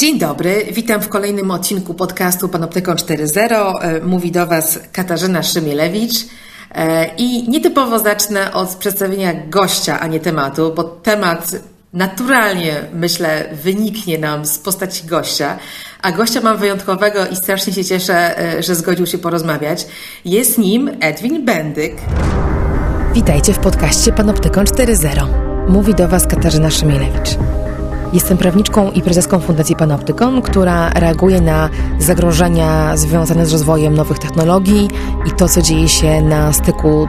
Dzień dobry, witam w kolejnym odcinku podcastu Panoptykon 4.0. E, mówi do Was Katarzyna Szymielewicz. E, I nietypowo zacznę od przedstawienia gościa, a nie tematu, bo temat naturalnie, myślę, wyniknie nam z postaci gościa. A gościa mam wyjątkowego i strasznie się cieszę, e, że zgodził się porozmawiać. Jest nim Edwin Bendyk. Witajcie w podcaście Panoptykon 4.0. Mówi do Was Katarzyna Szymielewicz. Jestem prawniczką i prezeską Fundacji Panoptykon, która reaguje na zagrożenia związane z rozwojem nowych technologii i to, co dzieje się na styku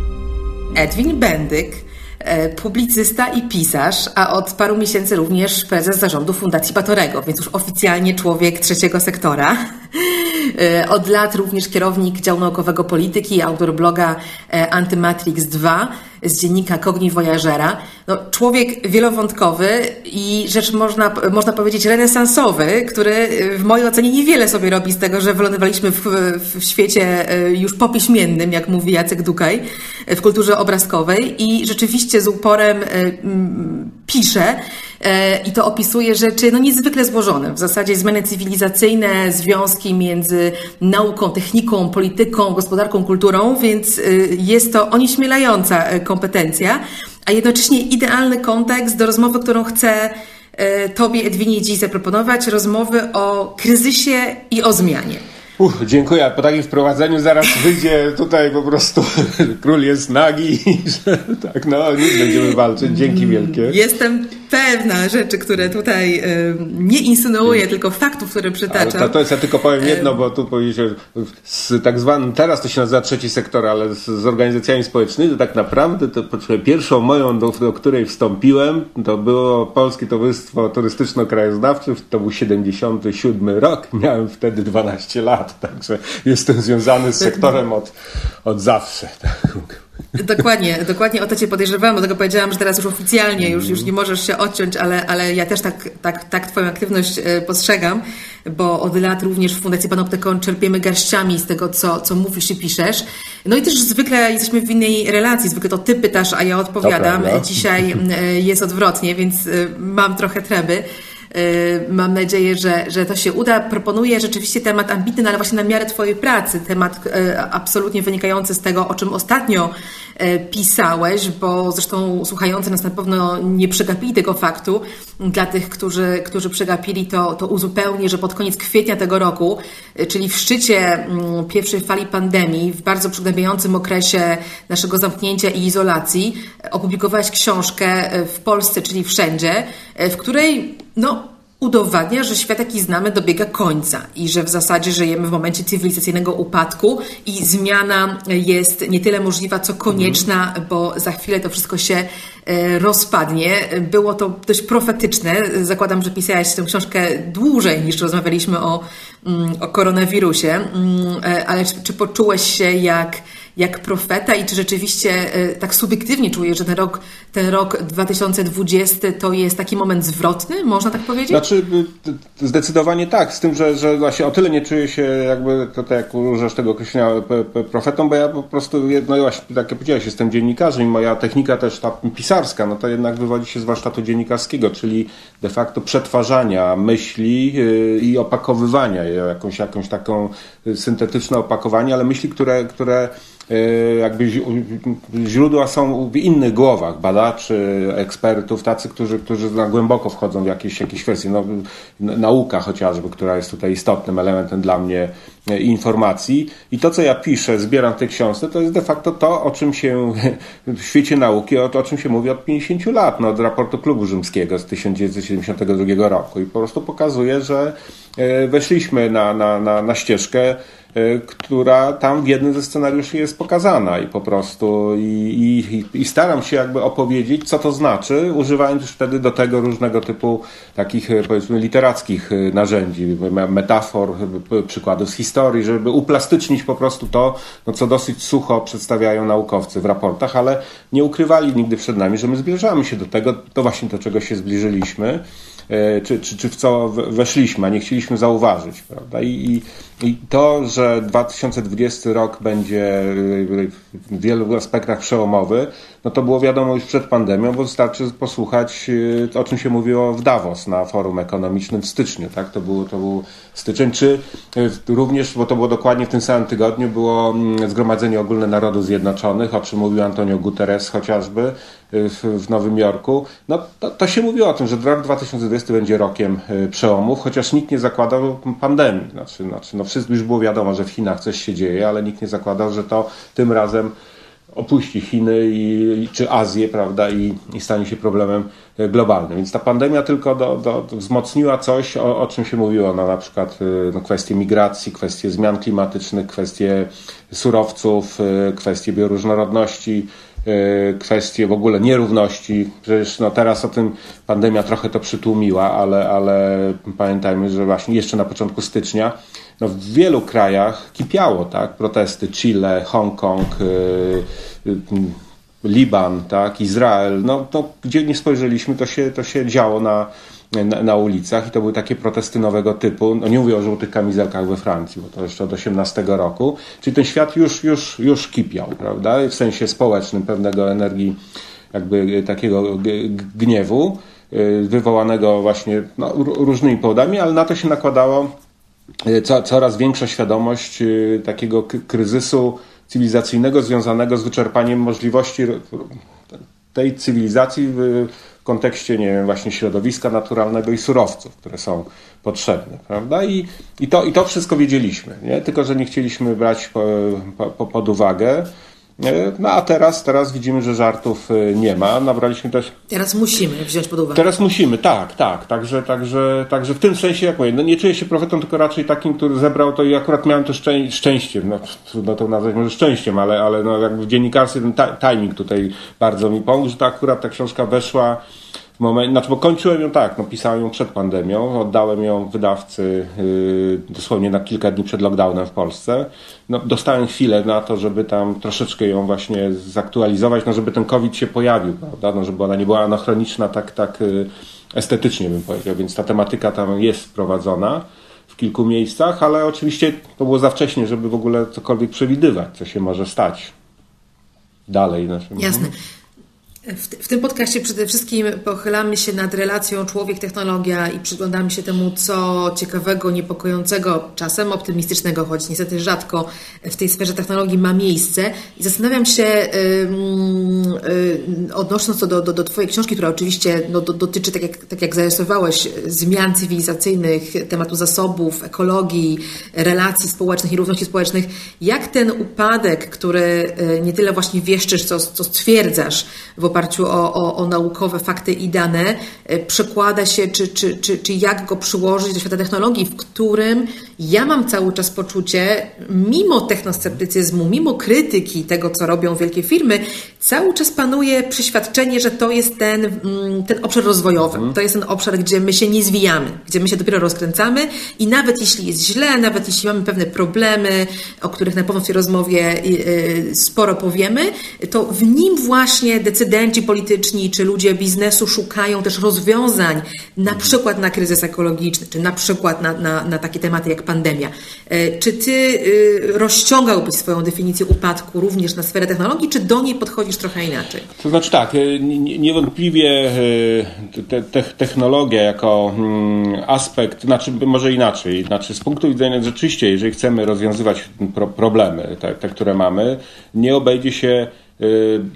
Edwin Bendyk, e, publicysta i pisarz, a od paru miesięcy również prezes zarządu Fundacji Batorego, więc już oficjalnie człowiek trzeciego sektora. E, od lat również kierownik działu naukowego polityki, autor bloga e, Antymatrix 2 z dziennika Cogni Voyagera. No, człowiek wielowątkowy i rzecz można, można powiedzieć renesansowy, który w mojej ocenie niewiele sobie robi z tego, że wylądowaliśmy w, w świecie e, już popiśmiennym, jak mówi Jacek Dukaj, w kulturze obrazkowej i rzeczywiście z uporem pisze, E, i to opisuje rzeczy no, niezwykle złożone. W zasadzie zmiany cywilizacyjne, związki między nauką, techniką, polityką, gospodarką, kulturą, więc e, jest to onieśmielająca e, kompetencja, a jednocześnie idealny kontekst do rozmowy, którą chcę Tobie, Edwinie, dziś zaproponować, rozmowy o kryzysie i o zmianie. Uch, dziękuję. Po takim wprowadzeniu zaraz wyjdzie tutaj po prostu król jest nagi że tak, no nic będziemy walczyć. Dzięki wielkie. Jestem pewna rzeczy, które tutaj nie insynuuję, tylko faktów, które przytaczam. To, to jest, ja tylko powiem jedno, bo tu powiedzieć, z tak zwanym, teraz to się nazywa trzeci sektor, ale z, z organizacjami społecznymi, to tak naprawdę to pierwszą moją, do, do której wstąpiłem, to było Polskie Towarzystwo Turystyczno-Krajoznawcze, to był 77 rok, miałem wtedy 12 lat, także jestem związany z sektorem od, od zawsze. Tak. Dokładnie, dokładnie o to cię podejrzewałam, dlatego powiedziałam, że teraz już oficjalnie już, już nie możesz się odciąć, ale, ale ja też tak, tak, tak twoją aktywność e, postrzegam, bo od lat również w Fundacji Panoptykon czerpiemy garściami z tego, co, co mówisz i piszesz. No i też zwykle jesteśmy w innej relacji, zwykle to ty pytasz, a ja odpowiadam. Dzisiaj e, jest odwrotnie, więc e, mam trochę treby. Y, mam nadzieję, że, że to się uda. Proponuję rzeczywiście temat ambitny, no ale właśnie na miarę Twojej pracy, temat y, absolutnie wynikający z tego, o czym ostatnio y, pisałeś, bo zresztą słuchający nas na pewno nie przegapili tego faktu. Dla tych, którzy, którzy przegapili, to, to uzupełnię, że pod koniec kwietnia tego roku, czyli w szczycie mm, pierwszej fali pandemii, w bardzo przygnębiającym okresie naszego zamknięcia i izolacji, opublikowałeś książkę w Polsce, czyli wszędzie, w której no, udowadnia, że świat, jaki znamy, dobiega końca i że w zasadzie żyjemy w momencie cywilizacyjnego upadku i zmiana jest nie tyle możliwa, co konieczna, bo za chwilę to wszystko się e, rozpadnie. Było to dość profetyczne. Zakładam, że pisałeś tę książkę dłużej niż rozmawialiśmy o, mm, o koronawirusie, mm, e, ale czy, czy poczułeś się jak jak profeta i czy rzeczywiście e, tak subiektywnie czujesz, że ten rok, ten rok 2020 to jest taki moment zwrotny, można tak powiedzieć? Znaczy, y, zdecydowanie tak, z tym, że, że właśnie o tyle nie czuję się jakby tutaj, jak używasz tego określenia profetą, bo ja po prostu, no właśnie, tak jak powiedziałeś, jestem dziennikarzem i moja technika też ta pisarska, no to jednak wywodzi się z warsztatu dziennikarskiego, czyli de facto przetwarzania myśli y, i opakowywania jakąś, jakąś taką syntetyczne opakowanie, ale myśli, które, które E, jakby źródła są w innych głowach, badaczy, ekspertów, tacy, którzy, którzy głęboko wchodzą w jakieś, jakieś kwestie. No, nauka chociażby, która jest tutaj istotnym elementem dla mnie informacji. I to, co ja piszę, zbieram w tej książce, to jest de facto to, o czym się w świecie nauki, o, o czym się mówi od 50 lat, no, od raportu Klubu Rzymskiego z 1972 roku. I po prostu pokazuje, że weszliśmy na, na, na, na ścieżkę Y, która tam w jednym ze scenariuszy jest pokazana. I po prostu i, i, i, staram się jakby opowiedzieć, co to znaczy, używając już wtedy do tego różnego typu takich powiedzmy literackich narzędzi, metafor, przykładów z historii, żeby uplastycznić po prostu to, no, co dosyć sucho przedstawiają naukowcy w raportach, ale nie ukrywali nigdy przed nami, że my zbliżamy się do tego, to właśnie do czego się zbliżyliśmy. E, czy, czy, czy w co weszliśmy, a nie chcieliśmy zauważyć. Prawda? I, I to, że 2020 rok będzie w wielu aspektach przełomowy, no to było wiadomo już przed pandemią, bo wystarczy posłuchać, e, o czym się mówiło w Davos na forum ekonomicznym w styczniu. Tak? To, był, to był styczeń, czy e, również, bo to było dokładnie w tym samym tygodniu, było mm, Zgromadzenie Ogólne Narodów Zjednoczonych, o czym mówił Antonio Guterres chociażby, w, Nowym Jorku, no to, to, się mówiło o tym, że rok 2020 będzie rokiem y, przełomów, chociaż nikt nie zakładał pandemii. Znaczy, znaczy no wszystko już było wiadomo, że w Chinach coś się dzieje, ale nikt nie zakładał, że to tym razem opuści Chiny i, czy Azję, prawda, i, i stanie się problemem y, globalnym. Więc ta pandemia tylko do, do, wzmocniła coś, o, o, czym się mówiło, no, na przykład y, no, kwestie migracji, kwestie zmian klimatycznych, kwestie surowców, kwestie bioróżnorodności, E, kwestie w ogóle nierówności. Przecież no teraz o tym pandemia trochę to przytłumiła, ale, ale pamiętajmy, że właśnie jeszcze na początku stycznia no w wielu krajach kipiało, tak? Protesty Chile, Hongkong, yy, yy, Liban, tak? Izrael. No to gdzie nie spojrzeliśmy, to się, to się działo na, na, na, ulicach i to były takie protesty nowego typu. No nie mówię o żółtych kamizelkach we Francji, bo to jeszcze od 18 roku. Czyli ten świat już, już, już kipiał, prawda? W sensie społecznym pewnego energii jakby takiego gniewu y, wywołanego właśnie no, różnymi powodami, ale na to się nakładało y, co, coraz większa świadomość takiego kryzysu cywilizacyjnego związanego z wyczerpaniem możliwości tej cywilizacji w kontekście, nie wiem, właśnie środowiska naturalnego i surowców, które są potrzebne, prawda? I, i, to, i to wszystko wiedzieliśmy, nie? Tylko, że nie chcieliśmy brać po, po, pod uwagę. No a teraz, teraz widzimy, że żartów y, nie ma. Nabraliśmy też. Teraz musimy wziąć pod uwagę. Teraz musimy, tak, tak. Także, także, także w tym sensie, jak mówię, no nie czuję się profetą, tylko raczej takim, który zebrał to i akurat miałem to szczę szczęście. No, trudno to nazwać może szczęściem, ale, ale no, jakby w dziennikarstwie ten timing tutaj bardzo mi pomógł, że to akurat ta książka weszła moment, znaczy, bo kończyłem ją tak, no, pisałem ją przed pandemią, oddałem ją wydawcy yy, dosłownie na kilka dni przed lockdownem w Polsce. No, dostałem chwilę na to, żeby tam troszeczkę ją właśnie zaktualizować, no, żeby ten COVID się pojawił, prawda? No, żeby ona nie była anachroniczna tak, tak yy, estetycznie bym powiedział, więc ta tematyka tam jest wprowadzona w kilku miejscach, ale oczywiście to było za wcześnie, żeby w ogóle cokolwiek przewidywać, co się może stać dalej. Znaczy, Jasne. W, tym podcaście przede wszystkim pochylamy się nad relacją człowiek-technologia i przyglądamy się temu, co ciekawego, niepokojącego, czasem optymistycznego, choć niestety rzadko w tej sferze technologii ma miejsce. I zastanawiam się, yy, odnosząc to do, do, do Twojej książki, która oczywiście no, do, dotyczy, tak jak, tak jak zarysowałeś, zmian cywilizacyjnych, tematu zasobów, ekologii, relacji społecznych i równości społecznych, jak ten upadek, który yy, nie tyle właśnie wieszczysz, co, co stwierdzasz w oparciu o, o, o naukowe fakty i dane, e, przekłada się, czy, czy, czy, czy jak go przyłożyć do świata technologii, w którym ja mam cały czas poczucie, mimo technosceptycyzmu, mimo krytyki tego, co robią wielkie firmy, cały czas panuje przeświadczenie, że to jest ten, mm, ten obszar rozwojowy. Mhm. To jest ten obszar, gdzie my się nie zwijamy, gdzie my się dopiero rozkręcamy i nawet jeśli jest źle, nawet jeśli mamy pewne problemy, o których na pewno w tej rozmowie y, sporo powiemy, to w nim właśnie decydenci polityczni czy ludzie biznesu szukają też rozwiązań, na przykład na kryzys ekologiczny, czy na przykład na, na, na takie tematy jak pandemia. E, czy ty y, rozciągałbyś swoją definicję upadku również na sferę technologii, czy do niej podchodzisz trochę inaczej? To znaczy tak, e, niewątpliwie e, te, te, technologia jako mm, aspekt, znaczy może inaczej, znaczy z punktu widzenia rzeczywiście, jeżeli chcemy rozwiązywać problemy, te, te które mamy, nie obejdzie się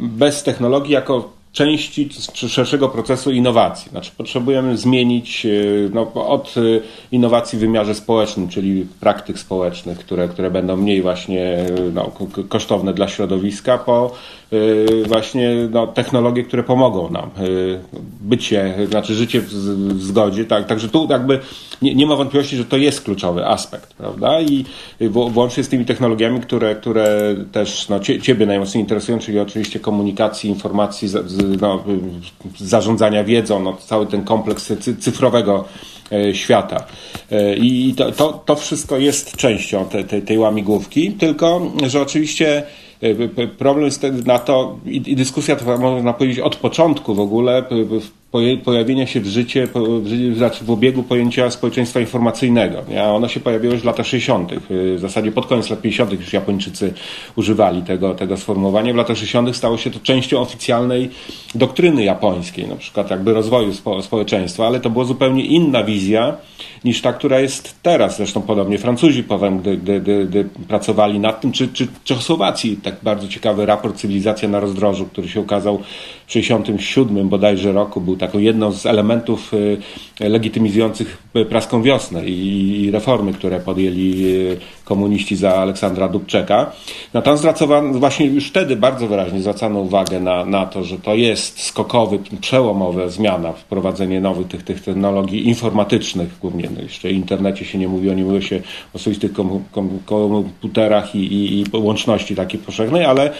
bez technologii jako części szerszego procesu innowacji. Znaczy potrzebujemy zmienić no, od innowacji w wymiarze społecznym, czyli praktyk społecznych, które, które będą mniej właśnie no, kosztowne dla środowiska, po właśnie no, technologie, które pomogą nam bycie, znaczy życie w, w zgodzie. Tak, także tu jakby nie, nie ma wątpliwości, że to jest kluczowy aspekt, prawda? I włącznie z tymi technologiami, które, które też no, Ciebie najmocniej interesują, czyli oczywiście komunikacji, informacji, no, zarządzania wiedzą, no, cały ten kompleks cyfrowego e, świata. E, I to, to, to wszystko jest częścią te, te, tej łamigłówki, tylko że oczywiście e, problem jest na to i, dyskusja to można powiedzieć od początku w ogóle pojawienia się w życie, w, znaczy w obiegu pojęcia społeczeństwa informacyjnego. A ono się pojawiło już w latach 60. W zasadzie pod koniec lat 50. już Japończycy używali tego, tego sformułowania. W latach 60. stało się to częścią oficjalnej doktryny japońskiej, na przykład jakby rozwoju spo, społeczeństwa, ale to była zupełnie inna wizja niż ta, która jest teraz. Zresztą podobnie Francuzi potem, gdy, gdy, gdy, gdy pracowali nad tym, czy, czy Czechosłowacji, tak bardzo ciekawy raport Cywilizacja na rozdrożu, który się ukazał w 67 bodajże roku, był taką jedną z elementów y, legitymizujących praską wiosnę i reformy, które podjęli y, komuniści za Aleksandra Dubczeka. Natomiast zwracano, właśnie już wtedy bardzo wyraźnie zwracano uwagę na, na to, że to jest skokowy, przełomowa zmiana, wprowadzenie nowych tych, tych technologii informatycznych, głównie no jeszcze o internecie się nie mówiło, nie mówiło się o swoistych kom, kom, komputerach i, i, i łączności takiej powszechnej, ale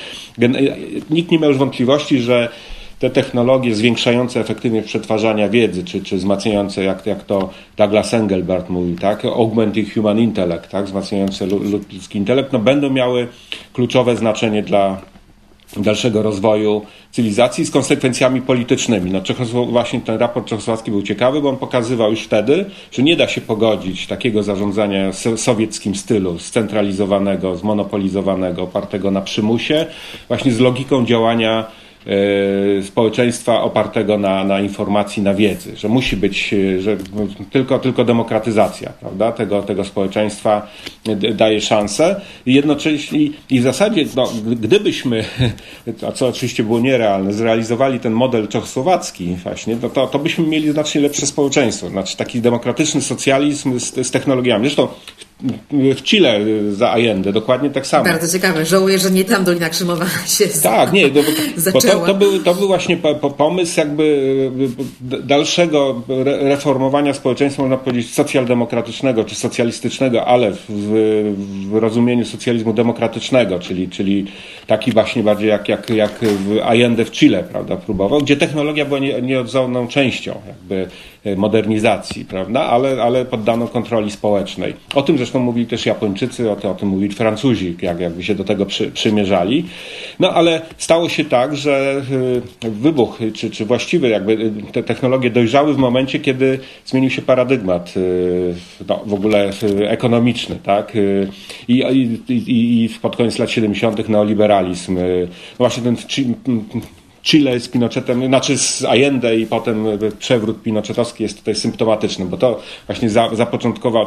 nikt nie miał już wątpliwości, że te technologie zwiększające efektywność przetwarzania wiedzy, czy, czy wzmacniające, jak, jak to Douglas Engelbart mówił, tak, augmenting human intellect, tak, wzmacniające ludzki intelekt, no będą miały kluczowe znaczenie dla dalszego rozwoju cywilizacji z konsekwencjami politycznymi. No, właśnie ten raport czechosłowacki był ciekawy, bo on pokazywał już wtedy, że nie da się pogodzić takiego zarządzania w sowieckim stylu, scentralizowanego, zmonopolizowanego, opartego na przymusie, właśnie z logiką działania społeczeństwa opartego na, na informacji, na wiedzy, że musi być, e, że tylko, tylko demokratyzacja prawda, tego, tego społeczeństwa daje szansę i jednocześnie i w zasadzie, no, gdybyśmy, a co oczywiście było nierealne, zrealizowali ten model czechosłowacki właśnie, no to, to byśmy mieli znacznie lepsze społeczeństwo, znaczy taki demokratyczny socjalizm z, z technologiami. Zresztą w Chile za Allende, dokładnie tak samo. Bardzo ciekawe. Żałuję, że nie tam Dolina Krzymowa się Tak, nie, bo, bo to, to, był, to był właśnie pomysł jakby dalszego reformowania społeczeństwa, można powiedzieć, socjaldemokratycznego czy socjalistycznego, ale w, w rozumieniu socjalizmu demokratycznego, czyli, czyli taki właśnie bardziej jak, jak, jak w Allende w Chile, prawda, próbował, gdzie technologia była nie, nieodzowną częścią jakby modernizacji, prawda, ale, ale poddano kontroli społecznej. O tym zresztą mówili też Japończycy, o, to, o tym mówili Francuzi, jak, jakby się do tego przy, przymierzali. No ale stało się tak, że y, wybuch, czy, czy właściwy jakby y, te technologie dojrzały w momencie, kiedy zmienił się paradygmat no, w ogóle ekonomiczny, tak? I, i, i pod koniec lat 70. neoliberalizm. No właśnie ten Chile z Pinochetem, znaczy z Allende i potem przewrót pinochetowski jest tutaj symptomatyczny, bo to właśnie za,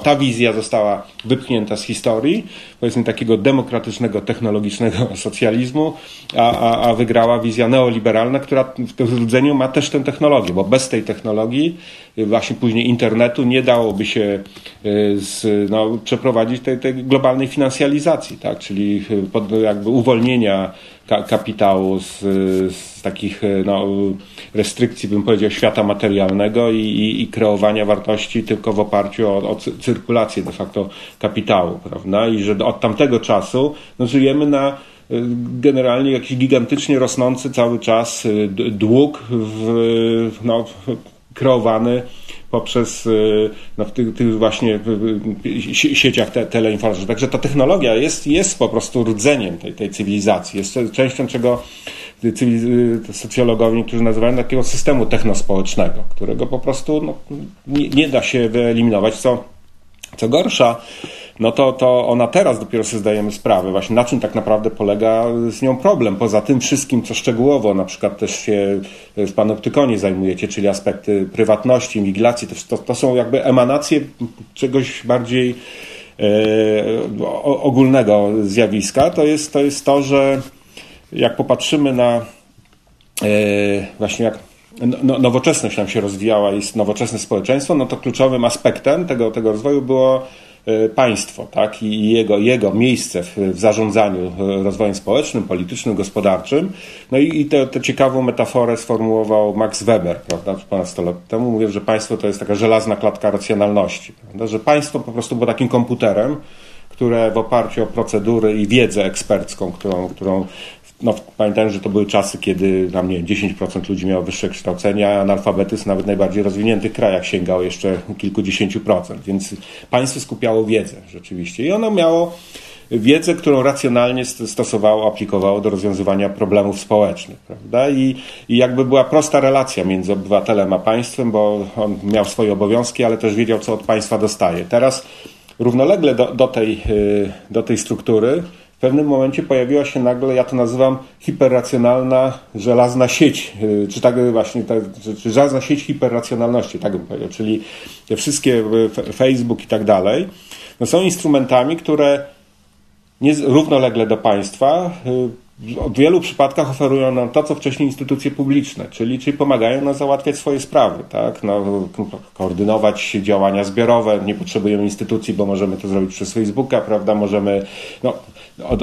ta wizja została wypchnięta z historii, powiedzmy takiego demokratycznego, technologicznego socjalizmu, a, a, a wygrała wizja neoliberalna, która w tym rdzeniu ma też tę technologię, bo bez tej technologii, właśnie później internetu, nie dałoby się y, z, no, przeprowadzić tej, tej globalnej finansjalizacji, tak? czyli pod, jakby uwolnienia kapitału z, z takich no, restrykcji, bym powiedział, świata materialnego i, i, i kreowania wartości tylko w oparciu o, o, cyrkulację de facto kapitału, prawda? I że od tamtego czasu no, żyjemy na y, generalnie jakiś gigantycznie rosnący cały czas y, dług w, no, kreowany poprzez y, no, w tych, tych właśnie sieciach te, teleinformatycznych. Także ta technologia jest, jest po prostu rdzeniem tej, tej cywilizacji. Jest częścią czego socjologowie, którzy nazywają takiego systemu technospołecznego, którego po prostu no, nie, nie da się wyeliminować. Co, co gorsza, no to, to ona teraz dopiero sobie zdajemy sprawę właśnie na czym tak naprawdę polega z nią problem. Poza tym wszystkim, co szczegółowo na przykład też się w Panoptykonie zajmujecie, czyli aspekty prywatności, inwigilacji, to, to są jakby emanacje czegoś bardziej e, ogólnego zjawiska. To jest, to jest to, że jak popatrzymy na właśnie jak no, no, nowoczesność nam się rozwijała, jest nowoczesne społeczeństwo, no to kluczowym aspektem tego, tego rozwoju było e, państwo, tak, i jego, jego miejsce w, w zarządzaniu e, rozwojem społecznym, politycznym, gospodarczym. No i, i tę ciekawą metaforę sformułował Max Weber, prawda, ponad 100 lat temu. Mówił, że państwo to jest taka żelazna klatka racjonalności, prawda, że państwo po prostu było takim komputerem, które w oparciu o procedury i wiedzę ekspercką, którą, którą no, pamiętam, że to były czasy, kiedy tam nie 10% ludzi miało wyższe kształcenie, a analfabetyzm nawet w najbardziej rozwiniętych krajach sięgał jeszcze kilkudziesięciu procent, więc państwo skupiało wiedzę rzeczywiście i ono miało wiedzę, którą racjonalnie stosowało, aplikowało do rozwiązywania problemów społecznych. Prawda? I, I jakby była prosta relacja między obywatelem a państwem, bo on miał swoje obowiązki, ale też wiedział, co od państwa dostaje. Teraz równolegle do, do, tej, y, do tej struktury w pewnym momencie pojawiła się nagle, ja to nazywam hiperracjonalna żelazna sieć, y, czy tak właśnie, czy żelazna sieć hiperracjonalności, tak bym powiedział, czyli te wszystkie y, Facebook i tak dalej, no są instrumentami, które nie, równolegle do państwa w wielu przypadkach oferują nam to, co wcześniej instytucje publiczne, czyli, czyli pomagają nam załatwiać swoje sprawy, tak? no, koordynować działania zbiorowe. Nie potrzebujemy instytucji, bo możemy to zrobić przez Facebooka, prawda? Możemy no,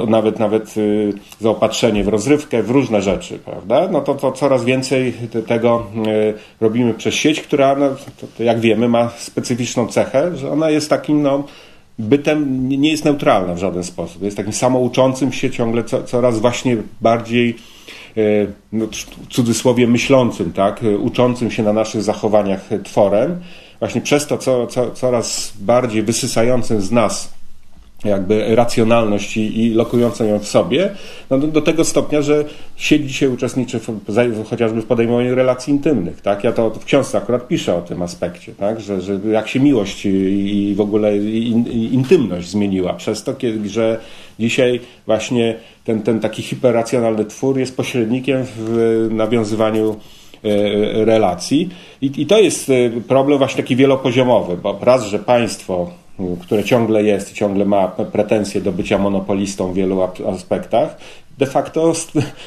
nawet, nawet y, zaopatrzenie w rozrywkę, w różne rzeczy, prawda? No to, to coraz więcej tego y, robimy przez sieć, która, no, to, to jak wiemy, ma specyficzną cechę, że ona jest takim, no, bytem nie jest neutralna w żaden sposób. Jest takim samouczącym się ciągle co, coraz właśnie bardziej e, no, w cudzysłowie myślącym, tak, uczącym się na naszych zachowaniach tworem, właśnie przez to co, co, coraz bardziej wysysającym z nas jakby racjonalność i, i lokującą ją w sobie, no do, do, tego stopnia, że sieć dzisiaj uczestniczy w, chociażby w podejmowaniu relacji intymnych. Tak? Ja to w książce akurat piszę o tym aspekcie, tak? że, że jak się miłość i, i w ogóle in, intymność zmieniła przez to, kiedy, że dzisiaj właśnie ten, ten taki hiperracjonalny twór jest pośrednikiem w nawiązywaniu e, relacji. I, I to jest e, problem właśnie taki wielopoziomowy, bo raz, że państwo które ciągle jest i ciągle ma pretensje do bycia monopolistą w wielu aspektach, de facto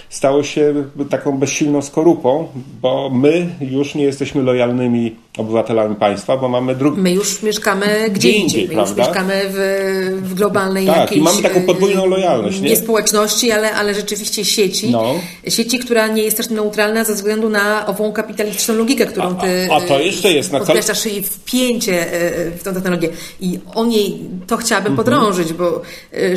stało się taką bezsilną skorupą, bo my już nie jesteśmy lojalnymi obywatelami państwa, bo mamy drugi. My już mieszkamy gdzie indziej, indziej my prawda? już mieszkamy w, w globalnej tak, jakiejś... i mamy taką podwójną lojalność. Nie, nie społeczności, ale, ale rzeczywiście sieci. No. Sieci, która nie jest też neutralna ze względu na ową kapitalistyczną logikę, którą ty a, a to jeszcze jest na podkreślasz i wpięcie e, w tę technologię. I o niej to chciałabym mhm. podrążyć, bo e,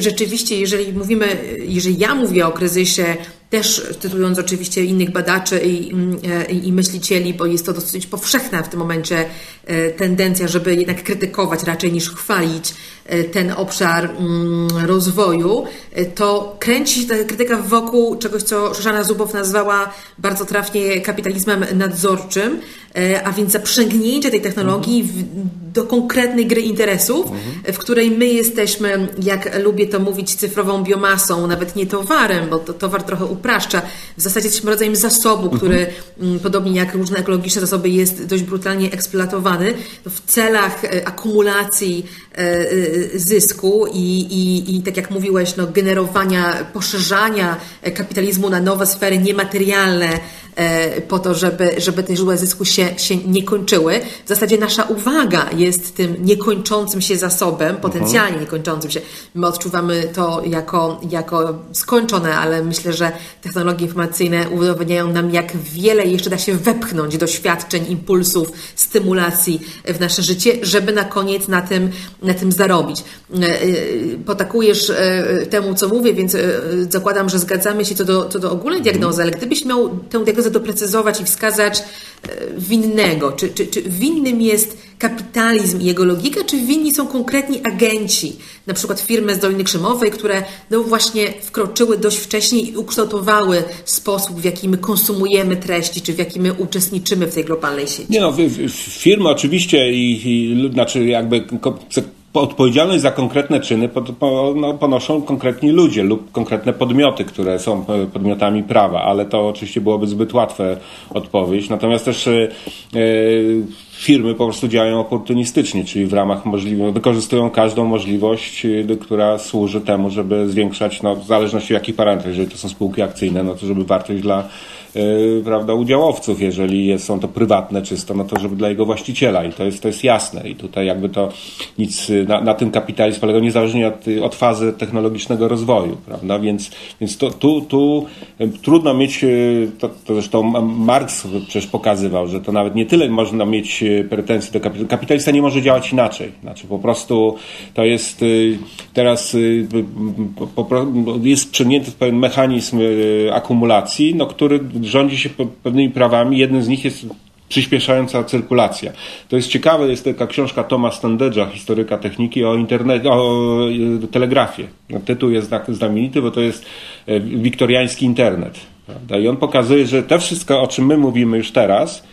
rzeczywiście, jeżeli mówimy, jeżeli ja mówię o kryzysie też cytując oczywiście innych badaczy i, mm, e, i, i, myślicieli, bo jest to dosyć powszechna w tym momencie e, tendencja, żeby jednak krytykować raczej niż chwalić e, ten obszar mm, rozwoju, to kręci się ta krytyka wokół czegoś, co Szoszana Zubow nazwała bardzo trafnie kapitalizmem nadzorczym, a więc zaprzęgnięcie tej technologii w, do konkretnej gry interesów, w której my jesteśmy, jak lubię to mówić, cyfrową biomasą, nawet nie towarem, bo to towar trochę upraszcza. W zasadzie jesteśmy rodzajem zasobu, który mhm. podobnie jak różne ekologiczne zasoby jest dość brutalnie eksploatowany w celach e, akumulacji e, e, zysku i, i, i tak jak mówiłeś, no, generowania, poszerzania kapitalizmu na nowe sfery niematerialne, po to, żeby, żeby te źródła zysku się, się nie kończyły. W zasadzie nasza uwaga jest tym niekończącym się zasobem, potencjalnie niekończącym się. My odczuwamy to jako, jako skończone, ale myślę, że technologie informacyjne udowadniają nam, jak wiele jeszcze da się wepchnąć doświadczeń, impulsów, stymulacji w nasze życie, żeby na koniec na tym, na tym zarobić. E, e, potakujesz temu, co mówię, więc zakładam, że zgadzamy się co do, co do ogólnej diagnozy, ale gdybyś miał tę diagnozę doprecyzować i wskazać e, winnego. Czy, czy, czy winnym jest kapitalizm i jego logika, czy winni są konkretni agenci, na przykład firmy z Doliny Krzemowej, które no właśnie wkroczyły dość wcześnie i ukształtowały sposób, w jaki my konsumujemy treści, czy w jaki my uczestniczymy w tej globalnej sieci. Nie no, firmy oczywiście i, i znaczy jakby odpowiedzialność za konkretne czyny no, ponoszą konkretni ludzie lub konkretne podmioty, które są e, podmiotami prawa, ale to oczywiście byłoby zbyt łatwe odpowiedź. Natomiast też e, firmy po prostu działają oportunistycznie, czyli w ramach możliwości, wykorzystują każdą możliwość, która służy temu, żeby zwiększać, no, w zależności od jakich parametrów, jeżeli to są spółki akcyjne, no to żeby wartość dla prawda, udziałowców, jeżeli są to prywatne czysto, no to żeby dla jego właściciela i to jest, to jest jasne. I tutaj jakby to nic na, na tym kapitalizm polega niezależnie od, od fazy technologicznego rozwoju, prawda, więc, więc to, tu, tu trudno mieć, yy, to, to zresztą Marx przecież pokazywał, że to nawet nie tyle można mieć pretensje do kapitalizmu, kapitalista nie może działać inaczej, znaczy po prostu to jest teraz po, po, jest przegnięty pewien mechanizm akumulacji, no, który rządzi się pewnymi prawami. Jednym z nich jest przyspieszająca cyrkulacja. To jest ciekawe, jest taka książka Toma Standedge'a, historyka techniki, o, internet, o telegrafie. Tytuł jest znamienity, bo to jest e, wiktoriański internet. Prawda? I on pokazuje, że to wszystko, o czym my mówimy już teraz,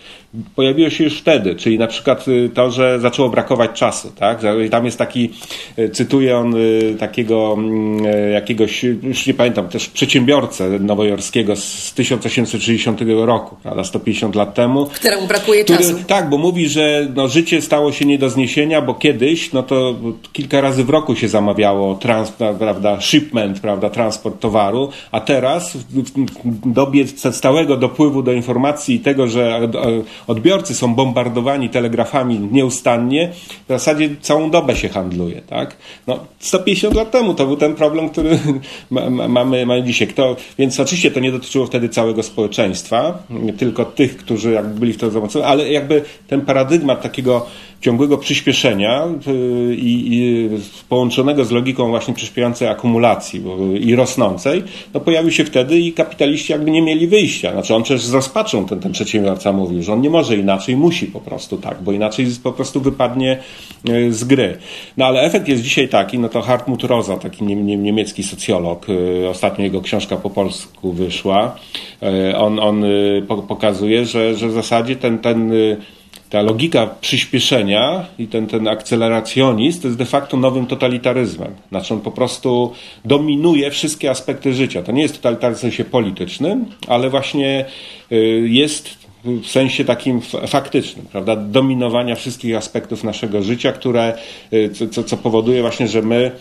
pojawiło się już wtedy, czyli na przykład y, to, że zaczęło brakować czasu, tak? Tam jest taki, y, cytuję on y, takiego mm, jakiegoś, już nie pamiętam, też przedsiębiorcę nowojorskiego z 1860 roku, prawda, 150 lat temu. Któremu brakuje który, czasu. Tak, bo mówi, że no, życie stało się nie do zniesienia, bo kiedyś, no to kilka razy w roku się zamawiało trans, prawda, shipment, prawda, transport towaru, a teraz w dobie stałego dopływu do informacji i tego, że odbiorcy są bombardowani telegrafami nieustannie, w zasadzie całą dobę się handluje. Tak? No, 150 lat temu to był ten problem, który mamy, mamy dzisiaj. Kto, więc oczywiście to nie dotyczyło wtedy całego społeczeństwa, tylko tych, którzy jakby byli w to zobaczeni, ale jakby ten paradygmat takiego ciągłego przyspieszenia y, i, i połączonego z logiką właśnie przyspiewającej akumulacji i rosnącej, no pojawił się wtedy i kapitaliści jakby nie mieli wyjścia. Znaczy on też z rozpaczą ten, ten przedsiębiorca mówił, że on nie może inaczej, musi po prostu tak, bo inaczej po prostu wypadnie y, z gry. No ale efekt jest dzisiaj taki, no to Hartmut Rosa, taki niemiecki socjolog, y, ostatnio jego książka po polsku wyszła, on, on pokazuje, że, że w zasadzie ten, ten ta logika przyspieszenia i ten, ten akceleracjonizm to jest de facto nowym totalitaryzmem. Znaczy on po prostu dominuje wszystkie aspekty życia. To nie jest totalitaryzm w sensie politycznym, ale właśnie y, jest w sensie takim faktycznym, prawda? Dominowania wszystkich aspektów naszego życia, które, y, co, co powoduje właśnie, że my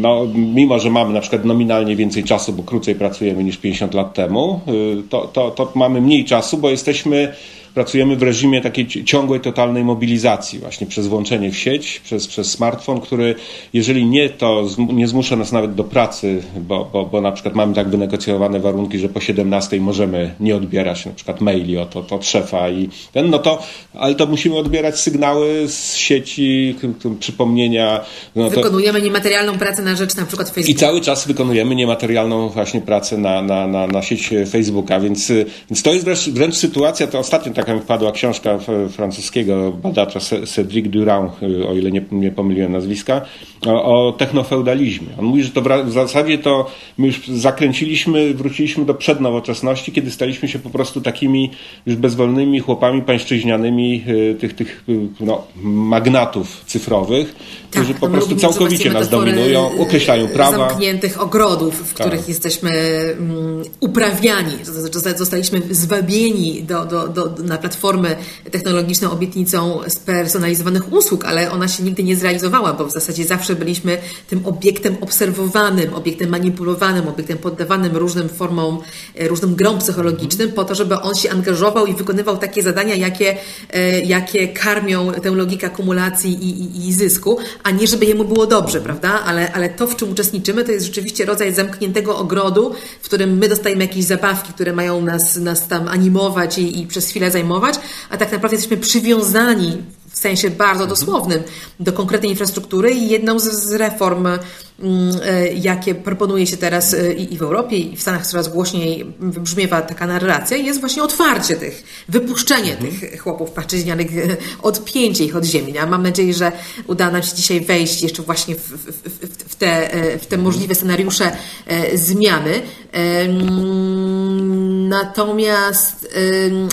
no, mimo, że mamy na przykład nominalnie więcej czasu, bo krócej pracujemy niż 50 lat temu, y, to, to, to mamy mniej czasu, bo jesteśmy pracujemy w reżimie takiej ciągłej, totalnej mobilizacji, właśnie przez włączenie w sieć, przez, przez smartfon, który jeżeli nie, to nie zmusza nas nawet do pracy, bo, bo, bo na przykład mamy tak wynegocjowane warunki, że po 17 możemy nie odbierać na przykład maili od, od, od szefa i ten, no to, ale to musimy odbierać sygnały z sieci, przypomnienia. No to... Wykonujemy niematerialną pracę na rzecz na przykład Facebooka. I cały czas wykonujemy niematerialną właśnie pracę na, na, na, na sieć Facebooka, więc, więc to jest wręcz, wręcz sytuacja, to ostatnio taka mi wpadła książka francuskiego badacza Cédric Durand, y, o ile nie, nie pomyliłem nazwiska, o, o technofeudalizmie. On mówi, że to w zasadzie to my już zakręciliśmy, wróciliśmy do przednowoczesności, kiedy staliśmy się po prostu takimi już bezwolnymi chłopami pańszczyźnianymi y, tych, tych y, no, magnatów cyfrowych, tak, którzy po prostu całkowicie nas dominują, określają prawa. Zamkniętych ogrodów, w których tak. jesteśmy um, uprawiani, zostaliśmy zwabieni do, do, do, na platformy technologiczną obietnicą spersonalizowanych usług, ale ona się nigdy nie zrealizowała, bo w zasadzie zawsze byliśmy tym obiektem obserwowanym, obiektem manipulowanym, obiektem poddawanym różnym formom, e, różnym grom psychologicznym po to, żeby on się angażował i wykonywał takie zadania, jakie, e, jakie karmią tę logikę akumulacji i, i, i zysku, a nie żeby jemu było dobrze, prawda? Ale, ale to, w czym uczestniczymy, to jest rzeczywiście rodzaj zamkniętego ogrodu, w którym my dostajemy jakieś zabawki, które mają nas, nas tam animować i, i przez chwilę zajmować, a tak naprawdę jesteśmy przywiązani w sensie bardzo dosłownym do konkretnej infrastruktury i jedną z, z reform, jakie proponuje się teraz e, i w Europie, i w Stanach coraz głośniej wybrzmiewa taka narracja, jest właśnie otwarcie tych, wypuszczenie mhm. tych chłopów płaszczyźnianych, e, odpięcie ich od ziemi. Ja mam nadzieję, że uda nam się dzisiaj wejść jeszcze właśnie w, w, w, te, w te możliwe scenariusze zmiany. Natomiast,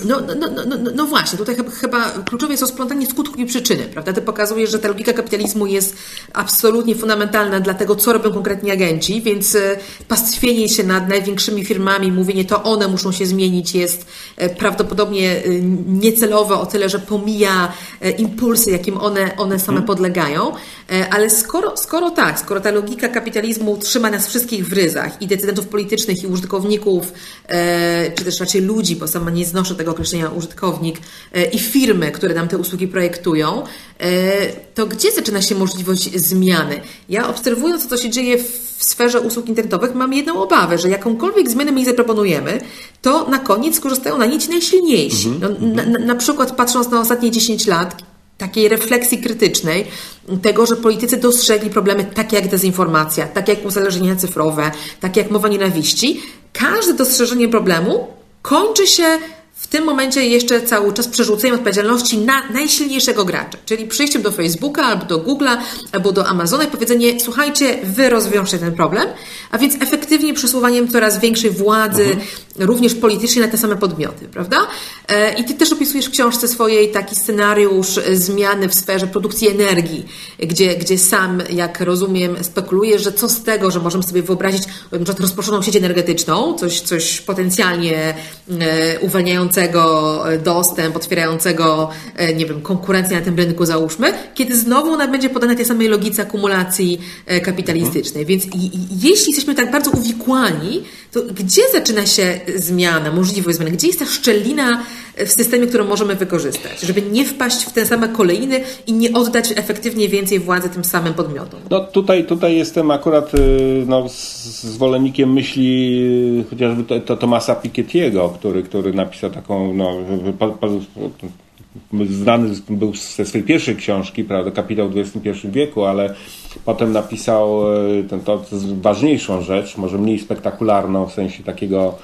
no, no, no, no, no właśnie, tutaj chyba, kluczowe jest rozplątanie skutków i przyczyny, prawda? Ty pokazujesz, że ta logika kapitalizmu jest absolutnie fundamentalna dla tego, co robią konkretni agenci, więc e, pastwienie się nad największymi firmami, mówienie to one muszą się zmienić jest e, prawdopodobnie niecelowe o tyle, że pomija impulsy, jakim one, one same mhm. podlegają. Ale skoro, skoro tak, skoro ta logika kapitalizmu trzyma nas wszystkich w ryzach i decydentów politycznych, i użytkowników, czy też raczej ludzi, bo sama nie znoszę tego określenia użytkownik, i firmy, które nam te usługi projektują, to gdzie zaczyna się możliwość zmiany? Ja obserwując, co się dzieje w sferze usług internetowych, mam jedną obawę, że jakąkolwiek zmianę my zaproponujemy, to na koniec skorzystają na niej ci najsilniejsi. Mhm, no, na, na, na przykład patrząc na ostatnie 10 lat, takiej refleksji krytycznej, tego, że politycy dostrzegli problemy takie jak dezinformacja, takie jak uzależnienia cyfrowe, takie jak mowa nienawiści, każde dostrzeżenie problemu kończy się tym momencie jeszcze cały czas przerzuceniem odpowiedzialności na najsilniejszego gracza, czyli przyjściem do Facebooka albo do Google'a albo do Amazona i powiedzenie, słuchajcie, wy rozwiążcie ten problem, a więc efektywnie przesuwaniem coraz większej władzy, mhm. również politycznie na te same podmioty, prawda? E, I ty też opisujesz w książce swojej taki scenariusz zmiany w sferze produkcji energii, gdzie, gdzie sam, jak rozumiem, spekulujesz, że co z tego, że możemy sobie wyobrazić na przykład rozproszoną sieć energetyczną, coś, coś potencjalnie e, uwalniające otwierającego e, dostęp, otwierającego, e, nie wiem, konkurencję na tym rynku, załóżmy, kiedy znowu ona będzie podana tej samej logice akumulacji e, kapitalistycznej. Więc jeśli jesteśmy tak bardzo uwikłani, to gdzie zaczyna się zmiana, możliwość zmiany? Gdzie jest ta szczelina w systemie, którą możemy wykorzystać, żeby nie wpaść w te same kolejny i nie oddać efektywnie więcej władzy tym samym podmiotom? No tutaj, tutaj jestem akurat y, no, zwolennikiem myśli y, chociażby to, to Tomasa Piketty'ego, który, który napisał taką, no, znany był ze swojej pierwszej książki, prawda, Kapitał w XXI wieku, ale potem napisał y, ten, to, ważniejszą rzecz, może mniej spektakularną w sensie takiego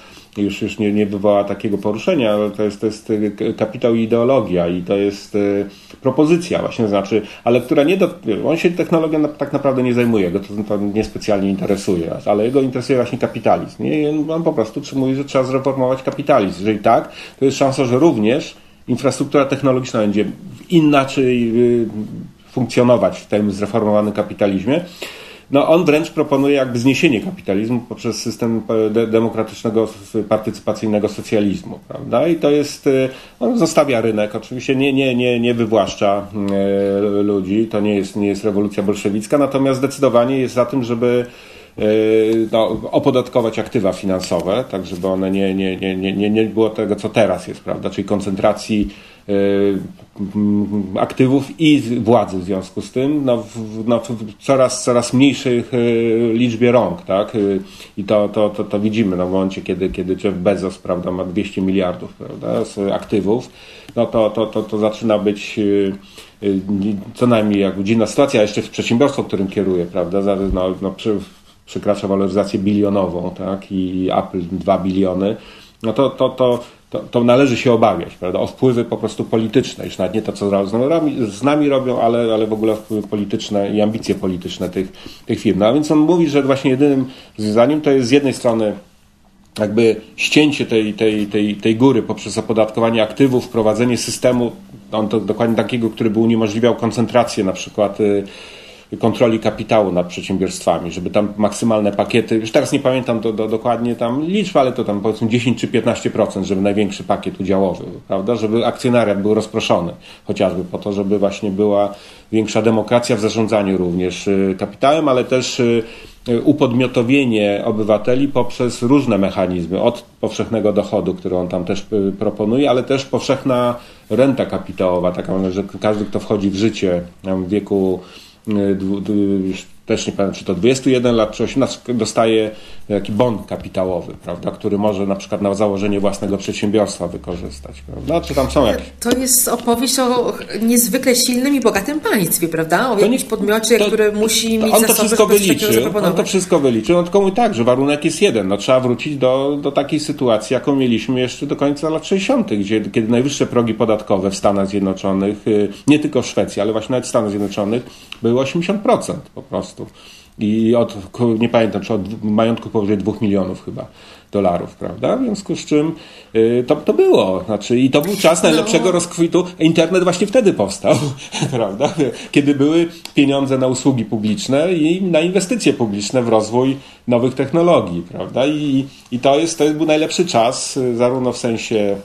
już, już nie, nie wywoła takiego poruszenia, ale to jest, to jest y, kapitał i ideologia i to jest y, propozycja właśnie, znaczy, ale która nie do, on się technologią tak naprawdę nie zajmuje, go to, to niespecjalnie interesuje, ale jego interesuje właśnie kapitalizm. Nie? On po prostu mówi, że trzeba zreformować kapitalizm. Jeżeli tak, to jest szansa, że również infrastruktura technologiczna będzie inaczej y, funkcjonować w tym zreformowanym kapitalizmie. No on wręcz proponuje jakby zniesienie kapitalizmu poprzez system de demokratycznego, partycypacyjnego socjalizmu, prawda? I to jest, y, on zostawia rynek, oczywiście nie, nie, nie, nie wywłaszcza y, ludzi, to nie jest, nie jest rewolucja bolszewicka, natomiast zdecydowanie jest za tym, żeby no, opodatkować aktywa finansowe, tak żeby one nie, nie, nie, nie, nie było tego, co teraz jest, prawda? Czyli koncentracji aktywów i władzy w związku z tym no, w, no, w coraz, coraz mniejszej y, liczbie rąk, tak? Y, I to, to, to, to widzimy no, w momencie, kiedy, kiedy Jeff Bezos prawda, ma 200 miliardów prawda, z aktywów, no to, to, to, to zaczyna być co najmniej jak dziwna sytuacja, jeszcze w przedsiębiorstwo, którym kieruje, prawda, no, no, przekracza waloryzację bilionową, tak, i Apple 2 biliony, no to, to, to, to, to, należy się obawiać, prawda? O wpływy po prostu polityczne, już nawet nie to, co z nami robią, ale, ale w ogóle wpływy polityczne i ambicje polityczne tych, tych firm. No, a więc on mówi, że właśnie jedynym związaniem to jest z jednej strony jakby ścięcie tej, tej, tej, tej góry poprzez opodatkowanie aktywów, wprowadzenie systemu, on to dokładnie takiego, który by uniemożliwiał koncentrację na przykład y, kontroli kapitału nad przedsiębiorstwami, żeby tam maksymalne pakiety, już teraz nie pamiętam do, do, dokładnie tam liczb, ale to tam powiedzmy 10 czy 15%, żeby największy pakiet udziałowy, prawda, żeby akcjonariat był rozproszony, chociażby po to, żeby właśnie była większa demokracja w zarządzaniu również y, kapitałem, ale też y, y, upodmiotowienie obywateli poprzez różne mechanizmy, od powszechnego dochodu, który on tam też proponuje, ale też powszechna renta kapitałowa, taka, że każdy, kto wchodzi w życie w wieku dwu, dwu, też nie pamiętam, czy to 21 lat, czy 18, dostaje taki bon kapitałowy, prawda, który może na przykład na założenie własnego przedsiębiorstwa wykorzystać, prawda? Czy tam są jakieś... To jest opowieść o niezwykle silnym i bogatym państwie, prawda? O jakimś podmiocie, to, który musi mieć on to wszystko wyliczy, On to wszystko wyliczy. On tylko mówi tak, że warunek jest jeden. No, trzeba wrócić do, do takiej sytuacji, jaką mieliśmy jeszcze do końca lat 60., gdzie, kiedy najwyższe progi podatkowe w Stanach Zjednoczonych, y, nie tylko w Szwecji, ale właśnie nawet w Stanach Zjednoczonych, były 80% po prostu. I od, nie pamiętam, czy od majątku powyżej 2 milionów chyba dolarów, prawda? W związku z czym y, to, to było. Znaczy, I to był czas najlepszego no. rozkwitu. Internet właśnie wtedy powstał, prawda? Kiedy były pieniądze na usługi publiczne i na inwestycje publiczne w rozwój nowych technologii, prawda? I, i to, jest, to był najlepszy czas, y, zarówno w sensie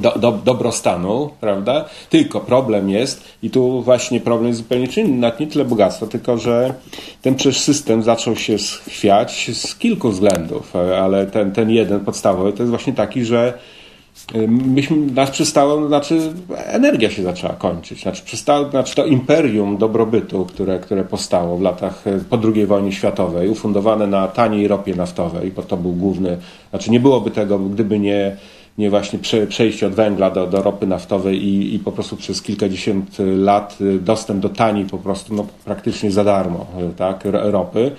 do, do, dobrostanu, prawda? Tylko problem jest, i tu właśnie problem jest zupełnie inny, nie tyle bogactwo, tylko że ten przecież system zaczął się chwiać z kilku względów, ale ten, ten jeden podstawowy to jest właśnie taki, że y, myśmy, nas przestało, znaczy energia się zaczęła kończyć, znaczy, przestało, znaczy to imperium dobrobytu, które, które powstało w latach y, po II wojnie światowej, ufundowane na taniej ropie naftowej, bo to był główny, znaczy nie byłoby tego, gdyby nie nie właśnie prze, przejście od węgla do, do ropy naftowej i, i po prostu przez kilkadziesiąt lat y, dostęp do taniej po prostu no, praktycznie za darmo y, tak, ropy,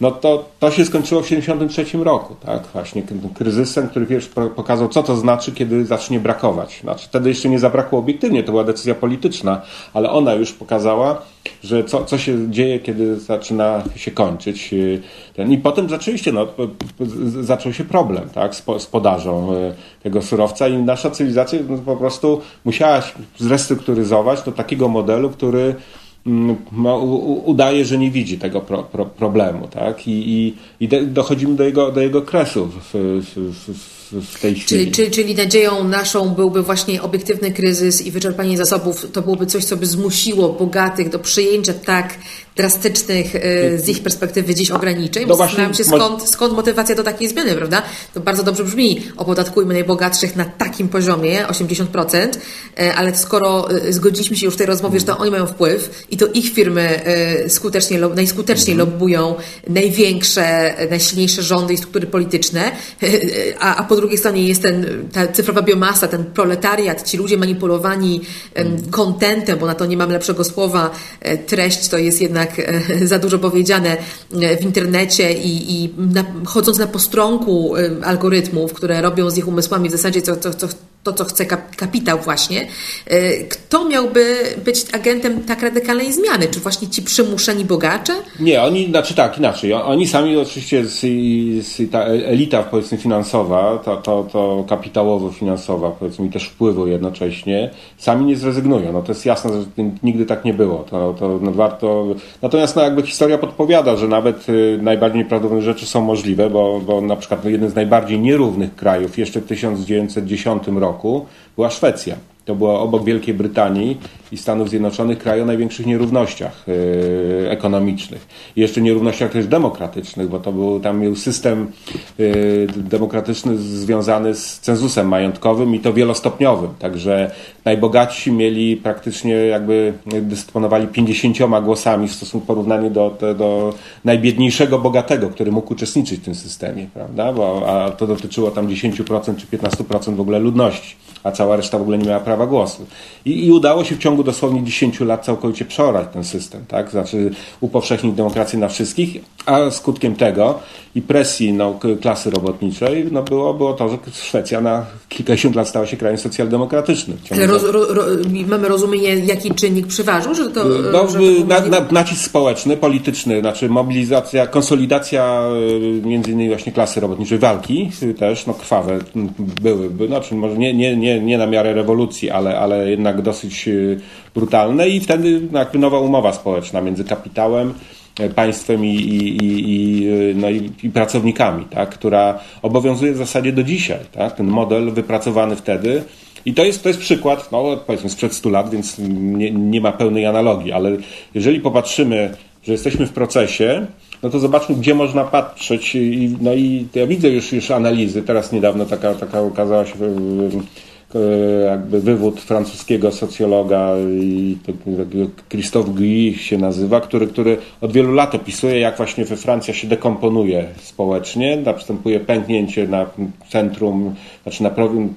no to, to się skończyło w 1973 roku, tak, właśnie kryzysem, który pierwszy pokazał, co to znaczy, kiedy zacznie brakować. Znaczy, wtedy jeszcze nie zabrakło obiektywnie, to była decyzja polityczna, ale ona już pokazała, że co, co się dzieje, kiedy zaczyna się kończyć y, ten. I potem rzeczywiście no, zaczął się problem tak, z, z podażą tego surowca i nasza cywilizacja no, po prostu musiała zrestrukturyzować do takiego modelu, który mm, no, udaje, że nie widzi tego pro, pro, problemu, tak? I, i, i dochodzimy do jego, do jego kresu w, w, w w tej chwili. Czyli, czyli, nadzieją naszą byłby właśnie obiektywny kryzys i wyczerpanie zasobów, to byłoby coś, co by zmusiło bogatych do przyjęcia tak drastycznych e, z ich perspektywy dziś ograniczeń, no bo zastanawiam się skąd, skąd motywacja do takiej zmiany, prawda? To bardzo dobrze brzmi, opodatkujmy najbogatszych na takim poziomie, 80%, e, ale skoro e, zgodziliśmy się już w tej rozmowie, że to oni mają wpływ i to ich firmy skutecznie, najskuteczniej mhm. lobbują największe, najsilniejsze rządy i struktury polityczne, a, a po drugiej stronie jest ten, ta cyfrowa biomasa, ten proletariat, ci ludzie manipulowani kontentem, bo na to nie mam lepszego słowa, treść to jest jednak e, za dużo powiedziane e, w internecie i, i na, chodząc na postronku e, algorytmów, które robią z ich umysłami w zasadzie co, co, co to, co chce kapitał właśnie, y, kto miałby być agentem tak radykalnej zmiany? Czy właśnie ci przymuszeni bogacze? Nie, oni, znaczy tak, inaczej. Oni sami oczywiście, z, z, ta elita powiedzmy finansowa, to, to, to kapitałowo-finansowa powiedzmy i też wpływu jednocześnie, sami nie zrezygnują. No to jest jasne, że nigdy tak nie było. To, to no, warto... Natomiast no, jakby historia podpowiada, że nawet y, najbardziej nieprawdopodobne rzeczy są możliwe, bo, bo na przykład jeden z najbardziej nierównych krajów jeszcze w 1910 roku roku była Szwecja. To było obok Wielkiej Brytanii i Stanów Zjednoczonych kraj o największych nierównościach yy, ekonomicznych. I jeszcze nierównościach też demokratycznych, bo to był tam był system yy, demokratyczny związany z cenzusem majątkowym i to wielostopniowym. Także najbogatsi mieli praktycznie jakby dysponowali 50 głosami w stosunku porównaniu do, do, do najbiedniejszego bogatego, który mógł uczestniczyć w tym systemie, prawda? Bo, a to dotyczyło tam 10% czy 15% w ogóle ludności, a cała reszta w ogóle nie miała prawa głosu. I, i udało się w ciągu dosłownie 10 lat całkowicie przeorać ten system, tak? Znaczy upowszechnić demokrację na wszystkich, a skutkiem tego i presji no, klasy robotniczej no, było, było to, że Szwecja na kilkadziesiąt lat stała się krajem socjaldemokratycznym. Ale roz, ro, ro, mamy rozumienie, jaki czynnik przeważył? Że to, no, że to na, na, nacisk społeczny, polityczny, znaczy mobilizacja, konsolidacja y, między innymi właśnie klasy robotniczej, walki też, no krwawe były, znaczy może nie, nie, nie, nie na miarę rewolucji, ale, ale jednak dosyć y, brutalne i wtedy jakby nowa umowa społeczna między kapitałem państwem i, i, i, no i, i, pracownikami, tak, która obowiązuje w zasadzie do dzisiaj. Tak, ten model wypracowany wtedy. I to jest, to jest przykład, no powiedzmy sprzed 100 lat, więc nie, nie ma pełnej analogii, ale jeżeli popatrzymy, że jesteśmy w procesie, no to zobaczmy, gdzie można patrzeć. I, no i ja widzę już, już analizy. Teraz niedawno taka, taka okazała się jakby wywód francuskiego socjologa i Christophe Guy się nazywa, który, który od wielu lat opisuje, jak właśnie we Francja się dekomponuje społecznie, następuje pęknięcie na centrum, znaczy na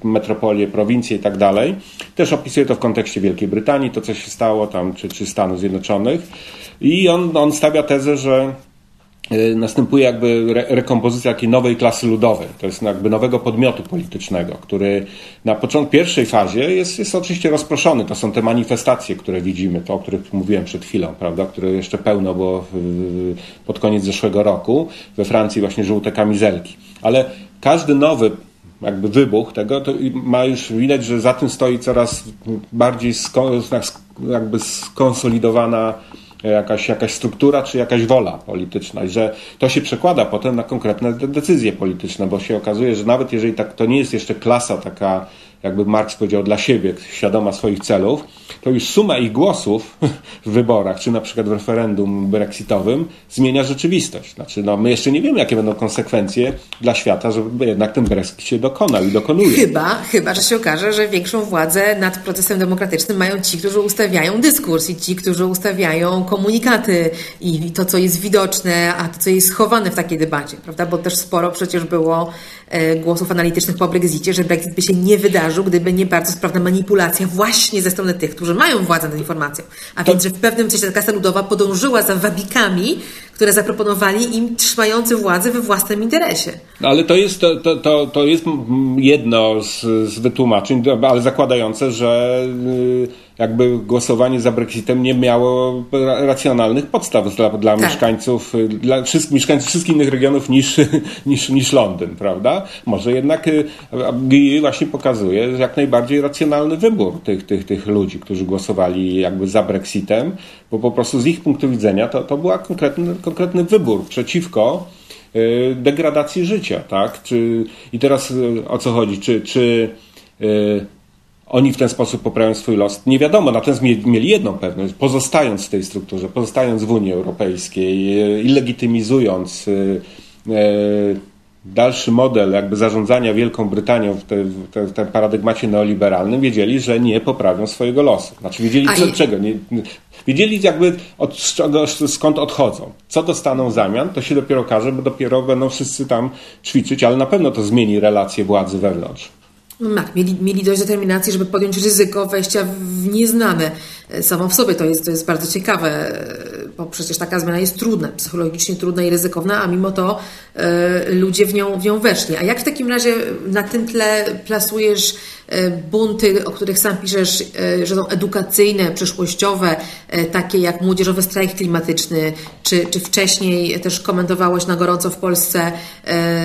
metropolię, prowincję i tak dalej. Też opisuje to w kontekście Wielkiej Brytanii, to co się stało tam, czy, czy Stanów Zjednoczonych. I on, on stawia tezę, że następuje jakby re rekompozycja takiej nowej klasy ludowej, to jest jakby nowego podmiotu politycznego, który na początku pierwszej fazie jest, jest oczywiście rozproszony. To są te manifestacje, które widzimy, to o których mówiłem przed chwilą, prawda, które jeszcze pełno było pod koniec zeszłego roku. We Francji właśnie żółte kamizelki. Ale każdy nowy jakby wybuch tego, to ma już widać, że za tym stoi coraz bardziej jakby skonsolidowana jakaś, jakaś struktura czy jakaś wola polityczna i że to się przekłada potem na konkretne decyzje polityczne, bo się okazuje, że nawet jeżeli tak, to nie jest jeszcze klasa taka jakby Marx powiedział, dla siebie, świadoma swoich celów, to już suma ich głosów w wyborach, czy na przykład w referendum brexitowym, zmienia rzeczywistość. Znaczy, no, my jeszcze nie wiemy, jakie będą konsekwencje dla świata, żeby jednak ten Brexit się dokonał i dokonuje. Chyba, chyba, że się okaże, że większą władzę nad procesem demokratycznym mają ci, którzy ustawiają dyskurs i ci, którzy ustawiają komunikaty i to, co jest widoczne, a to, co jest schowane w takiej debacie, prawda? Bo też sporo przecież było e, głosów analitycznych po Brexicie, że Brexit by się nie wydarzył gdyby nie bardzo sprawna manipulacja właśnie ze strony tych, którzy mają władzę nad informacją. A więc, że w pewnym sensie ta kasa ludowa podążyła za wabikami, które zaproponowali im trzymający władzę we własnym interesie. No, ale to jest, to, to, to, to jest jedno z, z wytłumaczeń, ale zakładające, że y, jakby głosowanie za Brexitem nie miało racjonalnych podstaw dla, dla tak. mieszkańców, dla wszystkich, mieszkańców wszystkich innych regionów niż, niż, niż Londyn, prawda? Może jednak GI y, właśnie pokazuje jak najbardziej racjonalny wybór tych, tych, tych ludzi, którzy głosowali jakby za Brexitem, bo po prostu z ich punktu widzenia to, to był konkretny, konkretny wybór przeciwko y, degradacji życia, tak? Czy, I teraz o co chodzi? Czy, czy oni w ten sposób poprawią swój los. Nie wiadomo, natomiast mieli jedną pewność, pozostając w tej strukturze, pozostając w Unii Europejskiej i legitymizując e, e, dalszy model jakby zarządzania Wielką Brytanią w, te, w, te, w tym paradygmacie neoliberalnym, wiedzieli, że nie poprawią swojego losu. Znaczy wiedzieli co, czego. Nie, wiedzieli jakby od, skąd odchodzą. Co dostaną w zamian, to się dopiero okaże, bo dopiero będą wszyscy tam ćwiczyć, ale na pewno to zmieni relacje władzy wewnątrz. No tak, mieli, mieli dość determinacji, żeby podjąć ryzyko wejścia w nieznane. E, samo w sobie to jest, to jest bardzo ciekawe, e, bo przecież taka zmiana jest trudna, psychologicznie trudna i ryzykowna, a mimo to e, ludzie w nią, w nią weszli. A jak w takim razie na tym tle plasujesz bunty, o których sam piszesz, e, że są edukacyjne, przyszłościowe, e, takie jak młodzieżowy strajk klimatyczny, czy, czy wcześniej też komentowałeś na gorąco w Polsce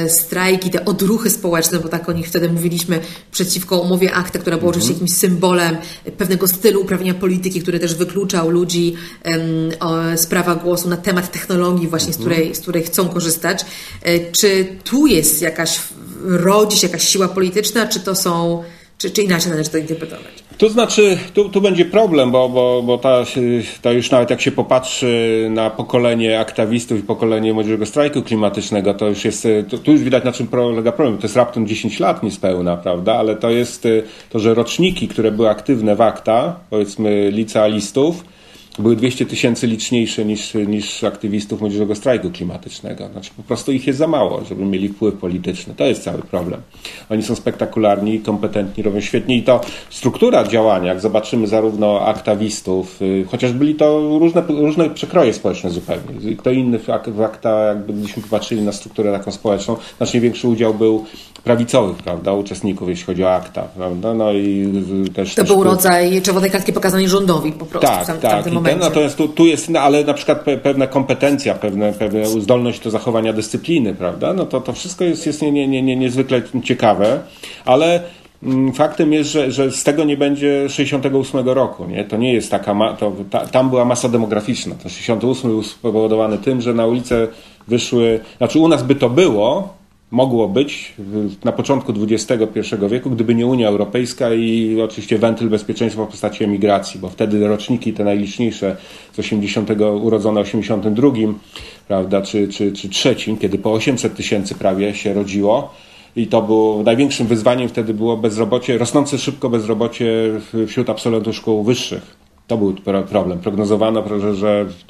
strajki, te odruchy społeczne, bo tak o nich wtedy mówiliśmy, przeciwko umowie akta, która była oczywiście jakimś symbolem pewnego stylu uprawnienia polityki, który też wykluczał ludzi z prawa głosu na temat technologii właśnie, z której, z której chcą korzystać. Czy tu jest jakaś, rodzi się jakaś siła polityczna, czy to są czy, czy inaczej należy to interpretować? To znaczy, tu, tu będzie problem, bo, bo, bo ta, ta już nawet jak się popatrzy na pokolenie aktywistów i pokolenie młodzieżowego strajku klimatycznego, to już jest, to, tu już widać na czym polega problem. To jest raptem 10 lat niespełna, prawda? Ale to jest to, że roczniki, które były aktywne w akta, powiedzmy licealistów, były 200 tysięcy liczniejsze niż, niż aktywistów młodzieżowego strajku klimatycznego. Znaczy po prostu ich jest za mało, żeby mieli wpływ polityczny. To jest cały problem. Oni są spektakularni, kompetentni, robią świetnie i to struktura działania, jak zobaczymy zarówno aktywistów, y, chociaż byli to różne, różne przekroje społeczne zupełnie. Kto inny w, akta, jakbyśmy popatrzyli na strukturę taką społeczną, znacznie większy udział był prawicowych, prawda, uczestników, jeśli chodzi o akta, prawda, no i też... To też był rodzaj czerwonej kartki pokazanej rządowi po prostu tak, w, tam, tak, w momencie. Ten, natomiast tu, tu jest, no, ale na przykład pe, pewna kompetencja, pewne, pewne zdolność do zachowania dyscypliny, prawda, no to to wszystko jest, jest nie, nie, nie, nie, niezwykle ciekawe, ale mm, Faktem jest, że, że z tego nie będzie 68 roku. Nie? To nie jest taka. Ma, to, ta, tam była masa demograficzna. To 68 był spowodowany tym, że na ulicę wyszły. Znaczy, u nas by to było, mogło być na początku XXI wieku, gdyby nie Unia Europejska i oczywiście wentyl bezpieczeństwa w postaci emigracji, bo wtedy roczniki te najliczniejsze z 80, urodzone w 82, prawda, czy, czy, czy trzecim, kiedy po 800 tysięcy prawie się rodziło, i to było największym wyzwaniem wtedy było bezrobocie, rosnące szybko bezrobocie wśród absolwentów szkół wyższych. To był problem. Prognozowano, że w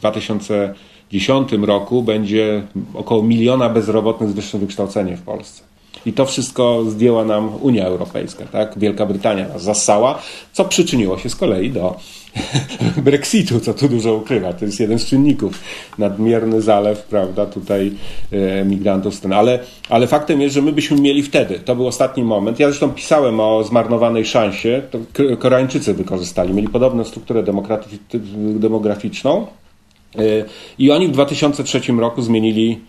2010 roku będzie około miliona bezrobotnych z wyższym wykształceniem w Polsce. I to wszystko zdjęła nam Unia Europejska, tak? Wielka Brytania nas zassała, co przyczyniło się z kolei do Brexitu, co tu dużo ukrywa. To jest jeden z czynników. Nadmierny zalew, prawda, tutaj e, migrantów. Ale, ale faktem jest, że my byśmy mieli wtedy, to był ostatni moment. Ja zresztą pisałem o zmarnowanej szansie, to Koreańczycy wykorzystali. Mieli podobną strukturę demograficzną i oni w 2003 roku zmienili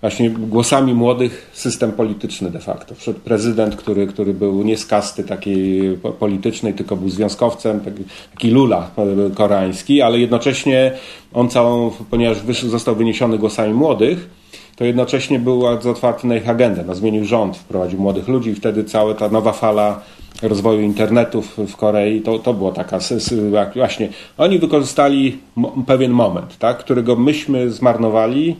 właśnie głosami młodych system polityczny de facto. Wszedł prezydent, który, który był nie z kasty takiej politycznej, tylko był związkowcem, taki, taki lula koreański, ale jednocześnie on całą, ponieważ został wyniesiony głosami młodych, to jednocześnie był bardzo otwarty na ich agendę. No, zmienił rząd, wprowadził młodych ludzi i wtedy cała ta nowa fala rozwoju internetu w, Korei, to, to było taka, właśnie, oni wykorzystali pewien moment, tak, którego myśmy zmarnowali,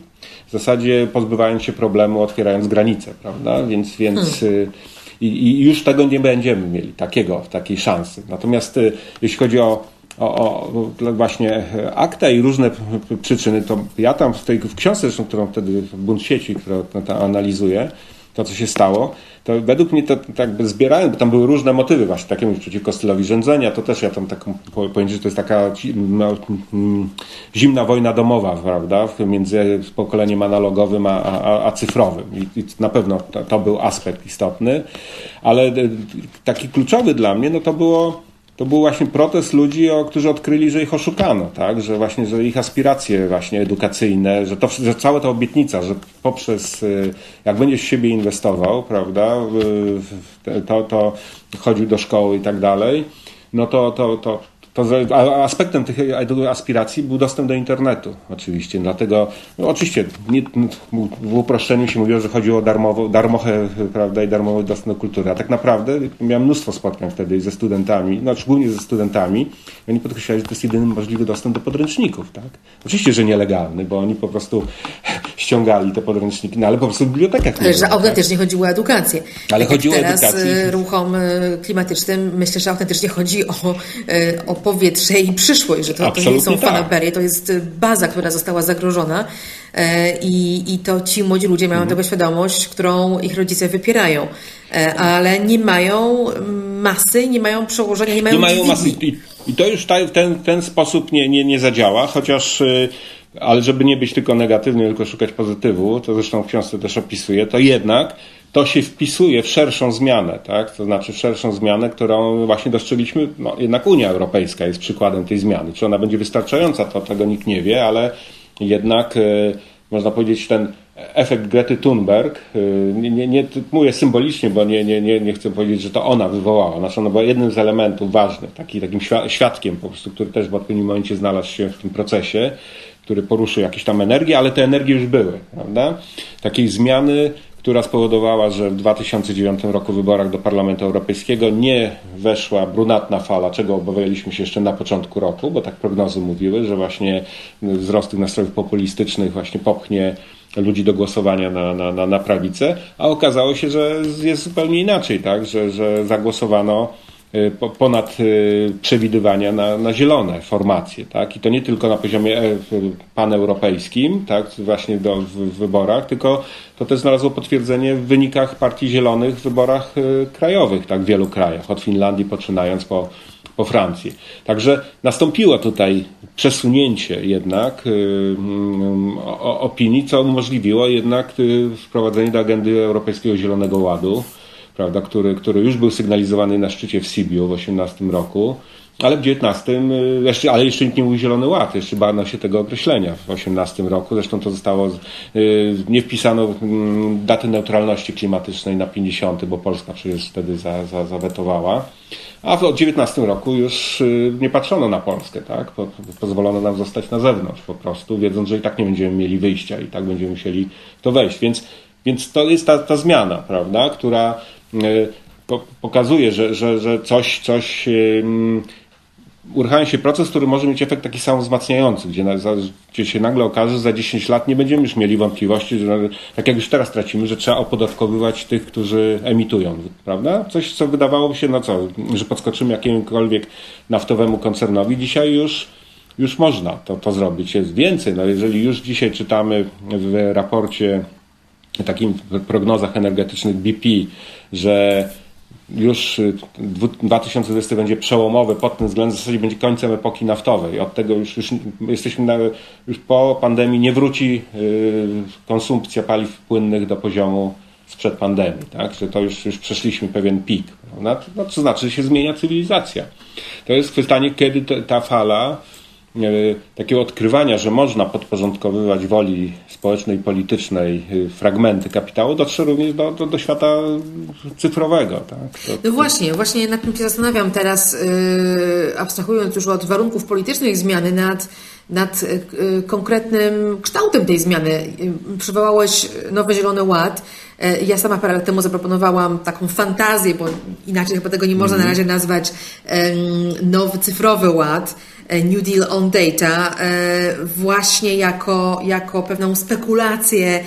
w zasadzie pozbywając się problemu, otwierając granice, prawda? Więc, więc hmm. Y, i, i, już tego nie będziemy mieli, takiego, takiej szansy. Natomiast y, jeśli chodzi o, o, o właśnie akta i różne przyczyny, to ja tam w tej w książce, zresztą, którą wtedy Bunt Sieci, którą analizuję, to co się stało, to według mnie to tak by zbierałem, bo tam były różne motywy właśnie, takie przeciwko stylowi rządzenia, to też ja tam taką powiem, że to jest taka no, zimna wojna domowa, prawda, między pokoleniem analogowym a, a, a cyfrowym. I, I, na pewno to, to był aspekt istotny, ale e, taki kluczowy dla mnie, no to było to był właśnie protest ludzi, którzy odkryli, że ich oszukano, tak? że właśnie, że ich aspiracje właśnie edukacyjne, że, to, że cała ta obietnica, że poprzez, y, jak będziesz w siebie inwestował, prawda, to, to chodził do szkoły i tak dalej, no to, to, to, to aspektem tych aspiracji był dostęp do internetu, oczywiście. Dlatego, no oczywiście, nie, w uproszczeniu się mówiło, że chodziło o darmowo, darmowe, prawda, i darmowy dostęp do kultury. A tak naprawdę miałem mnóstwo spotkań wtedy ze studentami, znaczy głównie ze studentami. I oni podkreślali, że to jest jedyny możliwy dostęp do podręczników, tak? Oczywiście, że nielegalny, bo oni po prostu ściągali te podręczniki, no ale po prostu w bibliotekach. Ale że autentycznie tak? chodziło o edukację. Ale tak chodziło o edukację. Teraz y, ruchom y, klimatycznym myślę, że autentycznie chodzi o, y, o powietrze i przyszłość, że to, to nie są tak. fanaberie, to jest baza, która została zagrożona e, i, i to ci młodzi ludzie mają mhm. tego świadomość, którą ich rodzice wypierają, e, ale nie mają masy, nie mają przełożenia, nie mają Nie mają masy i, i to już w ten, ten sposób nie, nie, nie zadziała, chociaż ale żeby nie być tylko negatywny, tylko szukać pozytywu, to zresztą w książce też opisuję, to jednak to się wpisuje w szerszą zmianę, tak? To znaczy w szerszą zmianę, którą właśnie dostrzegliśmy, no jednak Unia Europejska jest przykładem tej zmiany. Czy ona będzie wystarczająca, to tego nikt nie wie, ale jednak e, można powiedzieć ten efekt Grety Thunberg, e, nie, nie, nie mówię symbolicznie, bo nie, nie, nie, nie chcę powiedzieć, że to ona wywołała, znaczy ona była jednym z elementów ważnych, taki, takim świadkiem po prostu, który też w odpowiednim momencie znalazł się w tym procesie, który poruszył jakieś tam energię, ale te energie już były, prawda? Takiej zmiany która spowodowała, że w 2009 roku w wyborach do Parlamentu Europejskiego nie weszła brunatna fala, czego obawialiśmy się jeszcze na początku roku, bo tak prognozy mówiły, że właśnie wzrost tych nastrojów populistycznych właśnie popchnie ludzi do głosowania na, na, na, na prawicę, a okazało się, że jest zupełnie inaczej, tak? że, że zagłosowano ponad y, przewidywania na, na zielone formacje, tak? I to nie tylko na poziomie e, paneuropejskim, tak? Właśnie do, w, w wyborach, tylko to też znalazło potwierdzenie w wynikach partii zielonych w wyborach y, krajowych, tak? W wielu krajach, od Finlandii poczynając po, po Francji. Także nastąpiło tutaj przesunięcie jednak mm, opinii, co umożliwiło jednak wprowadzenie do agendy Europejskiego Zielonego Ładu prawda, który, który już był sygnalizowany na szczycie w Sibiu w 18 roku, ale w 19, y, jeszcze, ale jeszcze nikt nie mówił Zielony Ład, jeszcze bano się tego określenia w 18 roku. Zresztą to zostało, y, nie wpisano mm, daty neutralności klimatycznej na 50, bo Polska przecież wtedy za, za, zawetowała. A w 19 roku już y, nie patrzono na Polskę, tak? Po, pozwolono nam zostać na zewnątrz po prostu, wiedząc, że i tak nie będziemy mieli wyjścia i tak będziemy musieli to wejść. Więc, więc to jest ta, ta zmiana, prawda, która pokazuje, że, że, że coś, coś uruchamia się proces, który może mieć efekt taki sam wzmacniający, gdzie, gdzie się nagle okaże, że za 10 lat nie będziemy już mieli wątpliwości, że tak jak już teraz tracimy, że trzeba opodatkowywać tych, którzy emitują, prawda? Coś, co wydawałoby się, no co, że podskoczymy jakiemukolwiek naftowemu koncernowi, dzisiaj już już można to, to zrobić. Jest więcej. No jeżeli już dzisiaj czytamy w raporcie takim prognozach energetycznych BP, że już 2020 będzie przełomowy pod tym względem, w zasadzie będzie końcem epoki naftowej. Od tego już, już jesteśmy na, już po pandemii nie wróci konsumpcja paliw płynnych do poziomu sprzed pandemii, tak? że to już, już przeszliśmy pewien pik. No, to znaczy, że się zmienia cywilizacja. To jest pytanie, kiedy ta fala takiego odkrywania, że można podporządkowywać woli społecznej, politycznej e, fragmenty kapitału, dotrze również do, do, do świata cyfrowego. Tak? To, no właśnie, właśnie nad tym się zastanawiam teraz, yy, abstrahując już od warunków politycznych zmiany, nad nad konkretnym kształtem tej zmiany. Przywołałeś Nowy Zielony Ład. E, ja sama parę lat temu zaproponowałam taką fantazję, bo inaczej chyba tego nie można na razie nazwać, nowy cyfrowy ład, e, New Deal on Data, e, właśnie jako, jako pewną spekulację,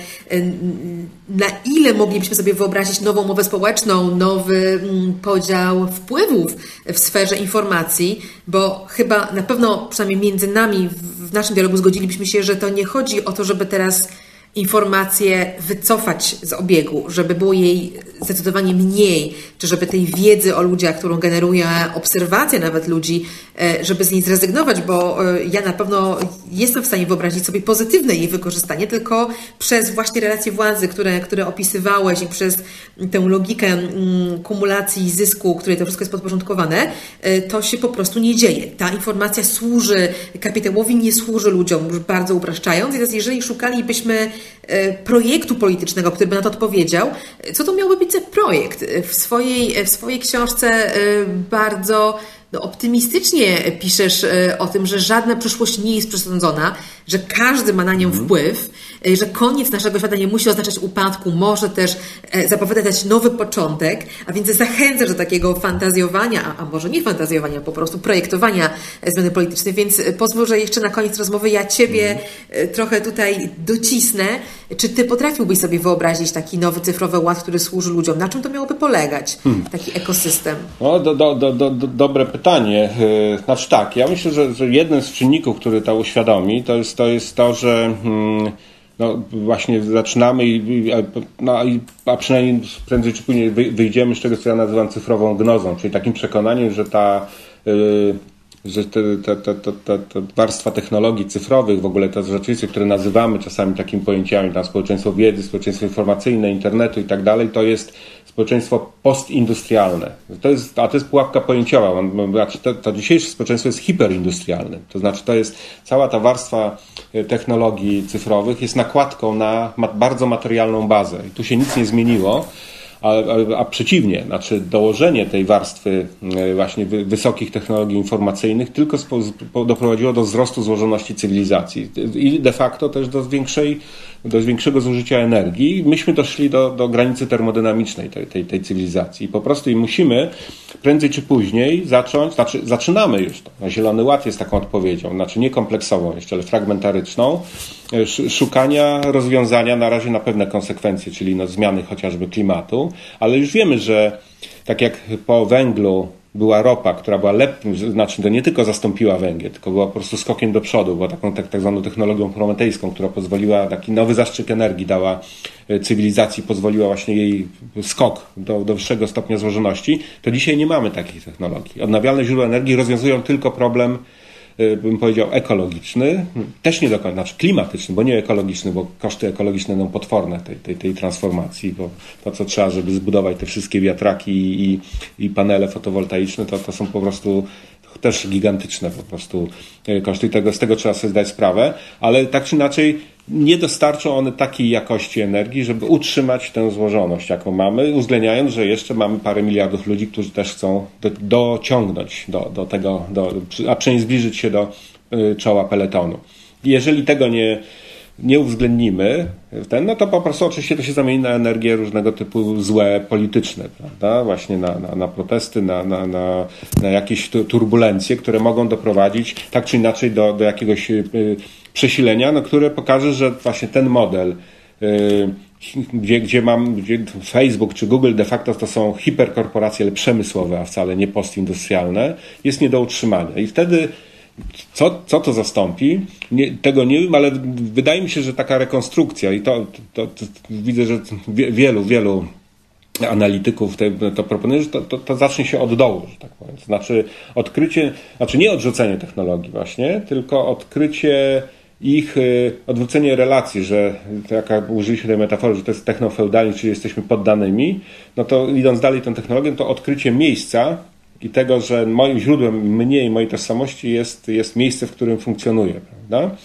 na ile moglibyśmy sobie wyobrazić nową umowę społeczną, nowy mm, podział wpływów w sferze informacji, bo chyba na pewno, przynajmniej między nami, w naszym dialogu zgodzilibyśmy się, że to nie chodzi o to, żeby teraz informację wycofać z obiegu, żeby było jej zdecydowanie mniej, czy żeby tej wiedzy o ludziach, którą generuje obserwacja nawet ludzi, e, żeby z niej zrezygnować, bo e, ja na pewno jestem w stanie wyobrazić sobie pozytywne jej wykorzystanie, tylko przez właśnie relacje władzy, które, które opisywałeś i przez tę logikę mm, kumulacji zysku, której to wszystko jest podporządkowane, e, to się po prostu nie dzieje. Ta informacja służy kapitałowi, nie służy ludziom, już bardzo upraszczając. I teraz jeżeli szukalibyśmy projektu politycznego, który by na to odpowiedział, co to miałby być za projekt? W swojej, w swojej książce e, bardzo no, optymistycznie piszesz e, o tym, że żadna przyszłość nie jest przesądzona, że każdy ma na nią mhm. wpływ, e, że koniec naszego świata nie musi oznaczać upadku, może też e, zapowiadać nowy początek, a więc zachęcasz do takiego fantazjowania, a może nie fantazjowania, po prostu projektowania zmiany politycznej, więc pozwól, że jeszcze na koniec rozmowy ja Ciebie mhm. trochę tutaj docisnę. Czy Ty potrafiłbyś sobie wyobrazić taki nowy cyfrowy ład, który służy ludziom? Na czym to miałoby polegać, hmm. taki ekosystem? No, do, do, do, do, dobre pytanie. Znaczy tak, ja myślę, że, że jeden z czynników, który to uświadomi, to jest to, jest to że hmm, no, właśnie zaczynamy i, no, a przynajmniej prędzej czy później wyjdziemy z tego, co ja nazywam cyfrową gnozą, czyli takim przekonaniem, że ta yy, że ta, ta, ta, ta, warstwa technologii cyfrowych, w ogóle te rzeczywistość, które nazywamy czasami takimi pojęciami, tam społeczeństwo wiedzy, społeczeństwo informacyjne, internetu i tak dalej, to jest społeczeństwo postindustrialne. To jest, a to jest pułapka pojęciowa. To, to dzisiejsze społeczeństwo jest hiperindustrialne. To znaczy to jest cała ta warstwa e, technologii cyfrowych jest nakładką na bardzo materialną bazę. I tu się nic nie zmieniło a, a, a, przeciwnie, znaczy dołożenie tej warstwy e, właśnie wysokich technologii informacyjnych tylko doprowadziło do wzrostu złożoności cywilizacji i de facto też do większej do większego zużycia energii. Myśmy doszli do, do granicy termodynamicznej tej, tej, tej cywilizacji. Po prostu i musimy prędzej czy później zacząć, znaczy zaczynamy już to. Zielony Ład jest taką odpowiedzią, znaczy nie kompleksową jeszcze, ale fragmentaryczną, e, szukania rozwiązania na razie na pewne konsekwencje, czyli no, zmiany chociażby klimatu, ale już wiemy, że tak jak po węglu była ropa, która była lepszym, znaczy to nie tylko zastąpiła węgiel, tylko była po prostu skokiem do przodu, była taką tak, tak zwaną technologią prometejską, która pozwoliła, taki nowy zastrzyk energii dała e, cywilizacji, pozwoliła właśnie jej skok do, do wyższego stopnia złożoności, to dzisiaj nie mamy takich technologii. Odnawialne źródła energii rozwiązują tylko problem bym powiedział, ekologiczny, też nie do końca, znaczy klimatyczny, bo nie ekologiczny, bo koszty ekologiczne będą potworne tej, tej, tej transformacji, bo to, co trzeba, żeby zbudować te wszystkie wiatraki i, i panele fotowoltaiczne, to, to są po prostu też gigantyczne po prostu y, koszty. Tego, z tego trzeba sobie zdać sprawę, ale tak czy inaczej nie dostarczą one takiej jakości energii, żeby utrzymać tę złożoność, jaką mamy, uwzględniając, że jeszcze mamy parę miliardów ludzi, którzy też chcą do, dociągnąć do, do tego, do, a przynajmniej zbliżyć się do y, czoła peletonu. Jeżeli tego nie, nie uwzględnimy, ten, no to po prostu oczywiście to się zamieni na energię różnego typu złe polityczne, prawda? Właśnie na, na, na protesty, na, na, na, na jakieś turbulencje, które mogą doprowadzić tak czy inaczej do, do jakiegoś y, przesilenia, no, które pokaże, że właśnie ten model, y, gdzie, gdzie mam, gdzie Facebook czy Google de facto to są hiperkorporacje, ale przemysłowe, a wcale nie postindustrialne, jest nie do utrzymania. I wtedy co, co to zastąpi? Nie, tego nie wiem, ale wydaje mi się, że taka rekonstrukcja i to, to, to, to widzę, że wielu, wielu analityków te, to proponuje, że to, to, to, zacznie się od dołu, że tak powiem. Znaczy odkrycie, znaczy nie odrzucenie technologii właśnie, tylko odkrycie ich, y, odwrócenie relacji, że jaka użyliśmy tej metafory, że to jest technofeudalizm, czyli jesteśmy poddanymi, no to idąc dalej tą technologią, to odkrycie miejsca, i tego, że moim źródłem mnie i mojej tożsamości jest, jest miejsce, w którym funkcjonuję. Prawda?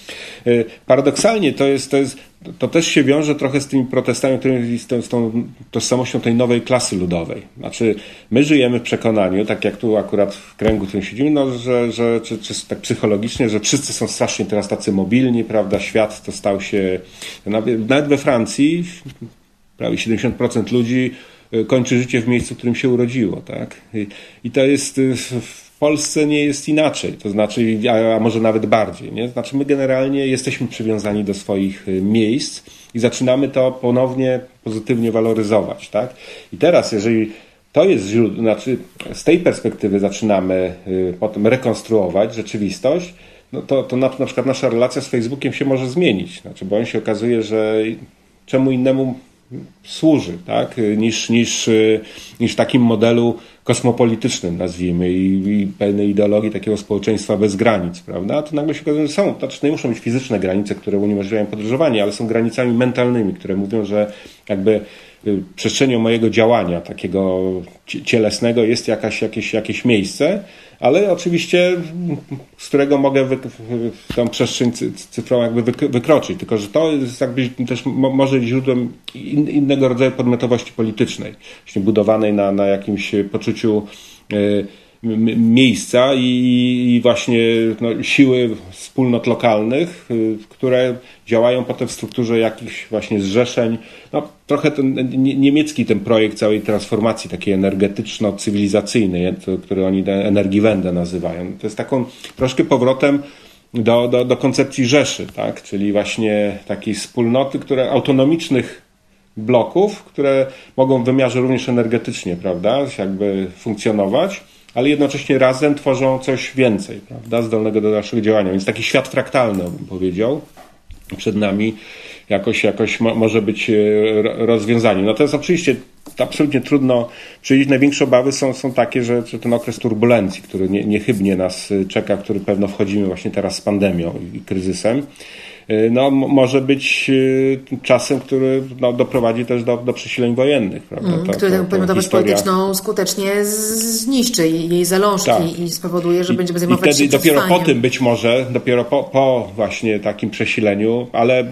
Y, paradoksalnie to jest, to jest to też się wiąże trochę z tymi protestami, z, tą, z tą tożsamością tej nowej klasy ludowej. Znaczy, my żyjemy w przekonaniu, tak jak tu akurat w kręgu, w którym siedzimy, no, że, że czy, czy tak psychologicznie, że wszyscy są strasznie teraz tacy mobilni, prawda? Świat to stał się, nawet we Francji prawie 70% ludzi kończy życie w miejscu, w którym się urodziło. Tak? I, i to jest y, w Polsce nie jest inaczej, to znaczy, a, a może nawet bardziej. Nie? Znaczy, my generalnie jesteśmy przywiązani do swoich y, miejsc i zaczynamy to ponownie pozytywnie waloryzować. Tak? I teraz, jeżeli to jest źródło, znaczy z tej perspektywy zaczynamy potem rekonstruować rzeczywistość, no to, to na, na przykład nasza relacja z Facebookiem się może zmienić. Znaczy, bo on się okazuje, że czemu innemu służy, tak? niż, niż, niż takim modelu kosmopolitycznym, nazwijmy, i, i pełnej ideologii takiego społeczeństwa bez granic, prawda? To nagle się okazuje, że są, to znaczy nie muszą być fizyczne granice, które uniemożliwiają podróżowanie, ale są granicami mentalnymi, które mówią, że jakby y, przestrzenią mojego działania takiego cielesnego jest jakaś, jakieś, jakieś miejsce, ale oczywiście z którego mogę wy, tą przestrzeń cyfrową jakby wykroczyć. Tylko, że to jest jakby też może źródłem innego rodzaju podmiotowości politycznej, właśnie budowanej na, na jakimś poczuciu y, miejsca i, właśnie no, siły wspólnot lokalnych, y, które działają potem w strukturze jakichś właśnie zrzeszeń. No, trochę ten niemiecki ten projekt całej transformacji takiej energetyczno-cywilizacyjnej, który oni Energiewende nazywają. To jest taką troszkę powrotem do, do, do koncepcji Rzeszy, tak? czyli właśnie takiej wspólnoty, które autonomicznych bloków, które mogą w wymiarze również energetycznie, prawda, jakby funkcjonować ale jednocześnie razem tworzą coś więcej, prawda, zdolnego do dalszego działania. Więc taki świat fraktalny, bym powiedział, przed nami jakoś, jakoś mo może być e, rozwiązaniem. No to jest oczywiście absolutnie trudno przewidzieć. Największe obawy są, są takie, że, że ten okres turbulencji, który nie, niechybnie nas czeka, który pewno wchodzimy właśnie teraz z pandemią i kryzysem, no, może być y, czasem, który no, doprowadzi też do, do przesileń wojennych. Prawda? Mm, to, który tę historia... polityczną skutecznie zniszczy jej zalążki tak. i spowoduje, że I, będziemy zajmować I wtedy się dopiero po tym być może, dopiero po, po właśnie takim przesileniu, ale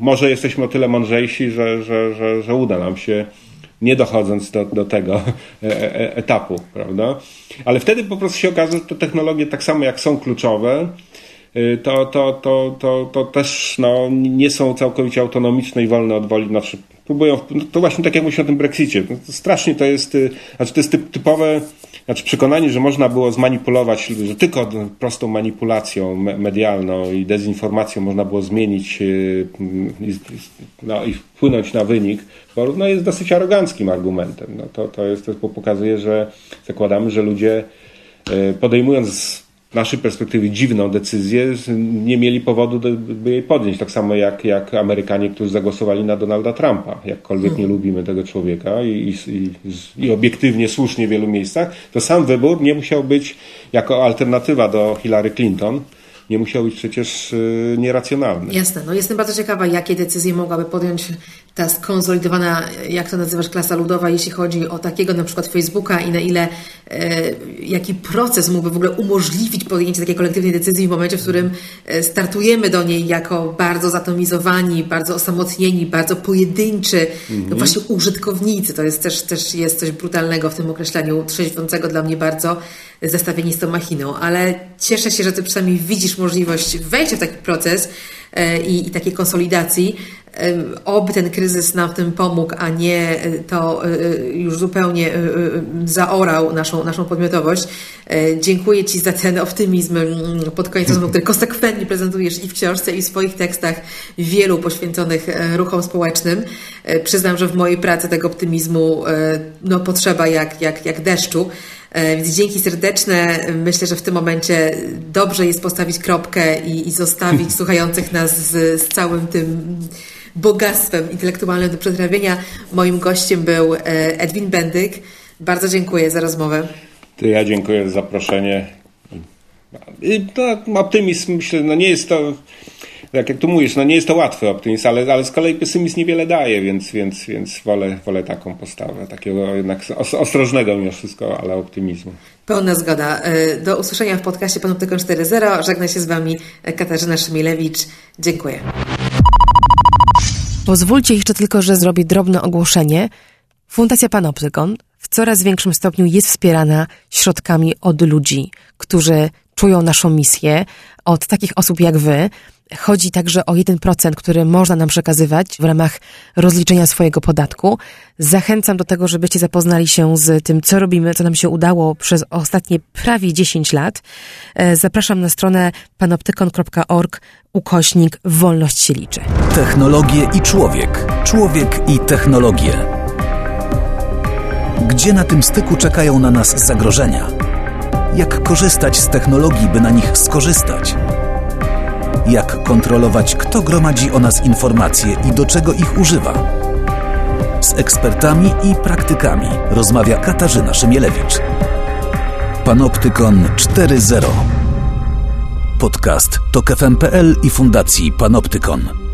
może jesteśmy o tyle mądrzejsi, że, że, że, że uda nam się nie dochodząc do, do tego e, e, etapu, prawda? Ale wtedy po prostu się okaże, że te technologie tak samo jak są kluczowe, to, to, to, to, to też no, nie są całkowicie autonomiczne i wolne od woli. Znaczy, próbują, no, to właśnie tak jak mówię o tym Brexicie. No, to strasznie to jest, y, znaczy to jest typ, typowe znaczy przekonanie, że można było zmanipulować, że tylko prostą manipulacją medialną i dezinformacją można było zmienić y, no, i wpłynąć na wynik, no, jest dosyć aroganckim argumentem. No, to, to, jest, to pokazuje, że zakładamy, że ludzie podejmując naszej perspektywy dziwną decyzję, nie mieli powodu, by jej podjąć. Tak samo jak, jak Amerykanie, którzy zagłosowali na Donalda Trumpa. Jakkolwiek nie lubimy tego człowieka i, i, i obiektywnie słusznie w wielu miejscach, to sam wybór nie musiał być jako alternatywa do Hillary Clinton nie musiał być przecież y, nieracjonalny. Jasne. No jestem bardzo ciekawa, jakie decyzje mogłaby podjąć ta skonsolidowana, jak to nazywasz, klasa ludowa, jeśli chodzi o takiego na przykład Facebooka i na ile, e, jaki proces mógłby w ogóle umożliwić podjęcie takiej kolektywnej decyzji w momencie, w którym e, startujemy do niej jako bardzo zatomizowani, bardzo osamotnieni, bardzo pojedynczy, mhm. no właśnie użytkownicy. To jest też, też jest coś brutalnego w tym określeniu, trzeźwiącego dla mnie bardzo, zestawieni z tą machiną. Ale cieszę się, że ty przynajmniej widzisz możliwość wejścia w taki proces e, i, i takiej konsolidacji, Oby ten kryzys nam w tym pomógł, a nie e, to e, już zupełnie zaorał naszą, naszą podmiotowość. Dziękuję Ci za ten optymizm pod koniec rozmowy, który konsekwentnie prezentujesz i w książce, i w swoich tekstach, wielu poświęconych ruchom społecznym. Przyznam, że w mojej pracy tego optymizmu no, potrzeba jak, jak, jak deszczu. Więc dzięki serdeczne. Myślę, że w tym momencie dobrze jest postawić kropkę i, i zostawić słuchających nas z, z całym tym bogactwem intelektualnym do przetrawienia. Moim gościem był Edwin Bendyk. Bardzo dziękuję za rozmowę. To ja dziękuję za zaproszenie. I to optymizm, myślę, no nie jest to, tak jak tu mówisz, no nie jest to łatwy optymizm, ale, ale z kolei pesymizm niewiele daje, więc, więc, więc wolę, wolę taką postawę, takiego jednak ostrożnego mimo wszystko, ale optymizmu. Pełna zgoda. E, do usłyszenia w podcaście Panoptykon 4.0. Żegna się z Wami Katarzyna Szymilewicz. Dziękuję. Pozwólcie jeszcze tylko, że zrobię drobne ogłoszenie. Fundacja Panoptykon w coraz większym stopniu jest wspierana środkami od ludzi, którzy czują naszą misję, od takich osób jak wy. Chodzi także o 1%, który można nam przekazywać w ramach rozliczenia swojego podatku. Zachęcam do tego, żebyście zapoznali się z tym, co robimy, co nam się udało przez ostatnie prawie 10 lat. E, zapraszam na stronę panoptykon.org ukośnik Wolność się liczy. Technologie i człowiek. Człowiek i technologie. Gdzie na tym styku czekają na nas zagrożenia? Jak korzystać z technologii, by na nich skorzystać? Jak kontrolować, kto gromadzi o nas informacje i do czego ich używa? Z ekspertami i praktykami rozmawia Katarzyna Szymielewicz. Panoptykon 4.0 Podcast to KFM.pl i Fundacji Panoptykon.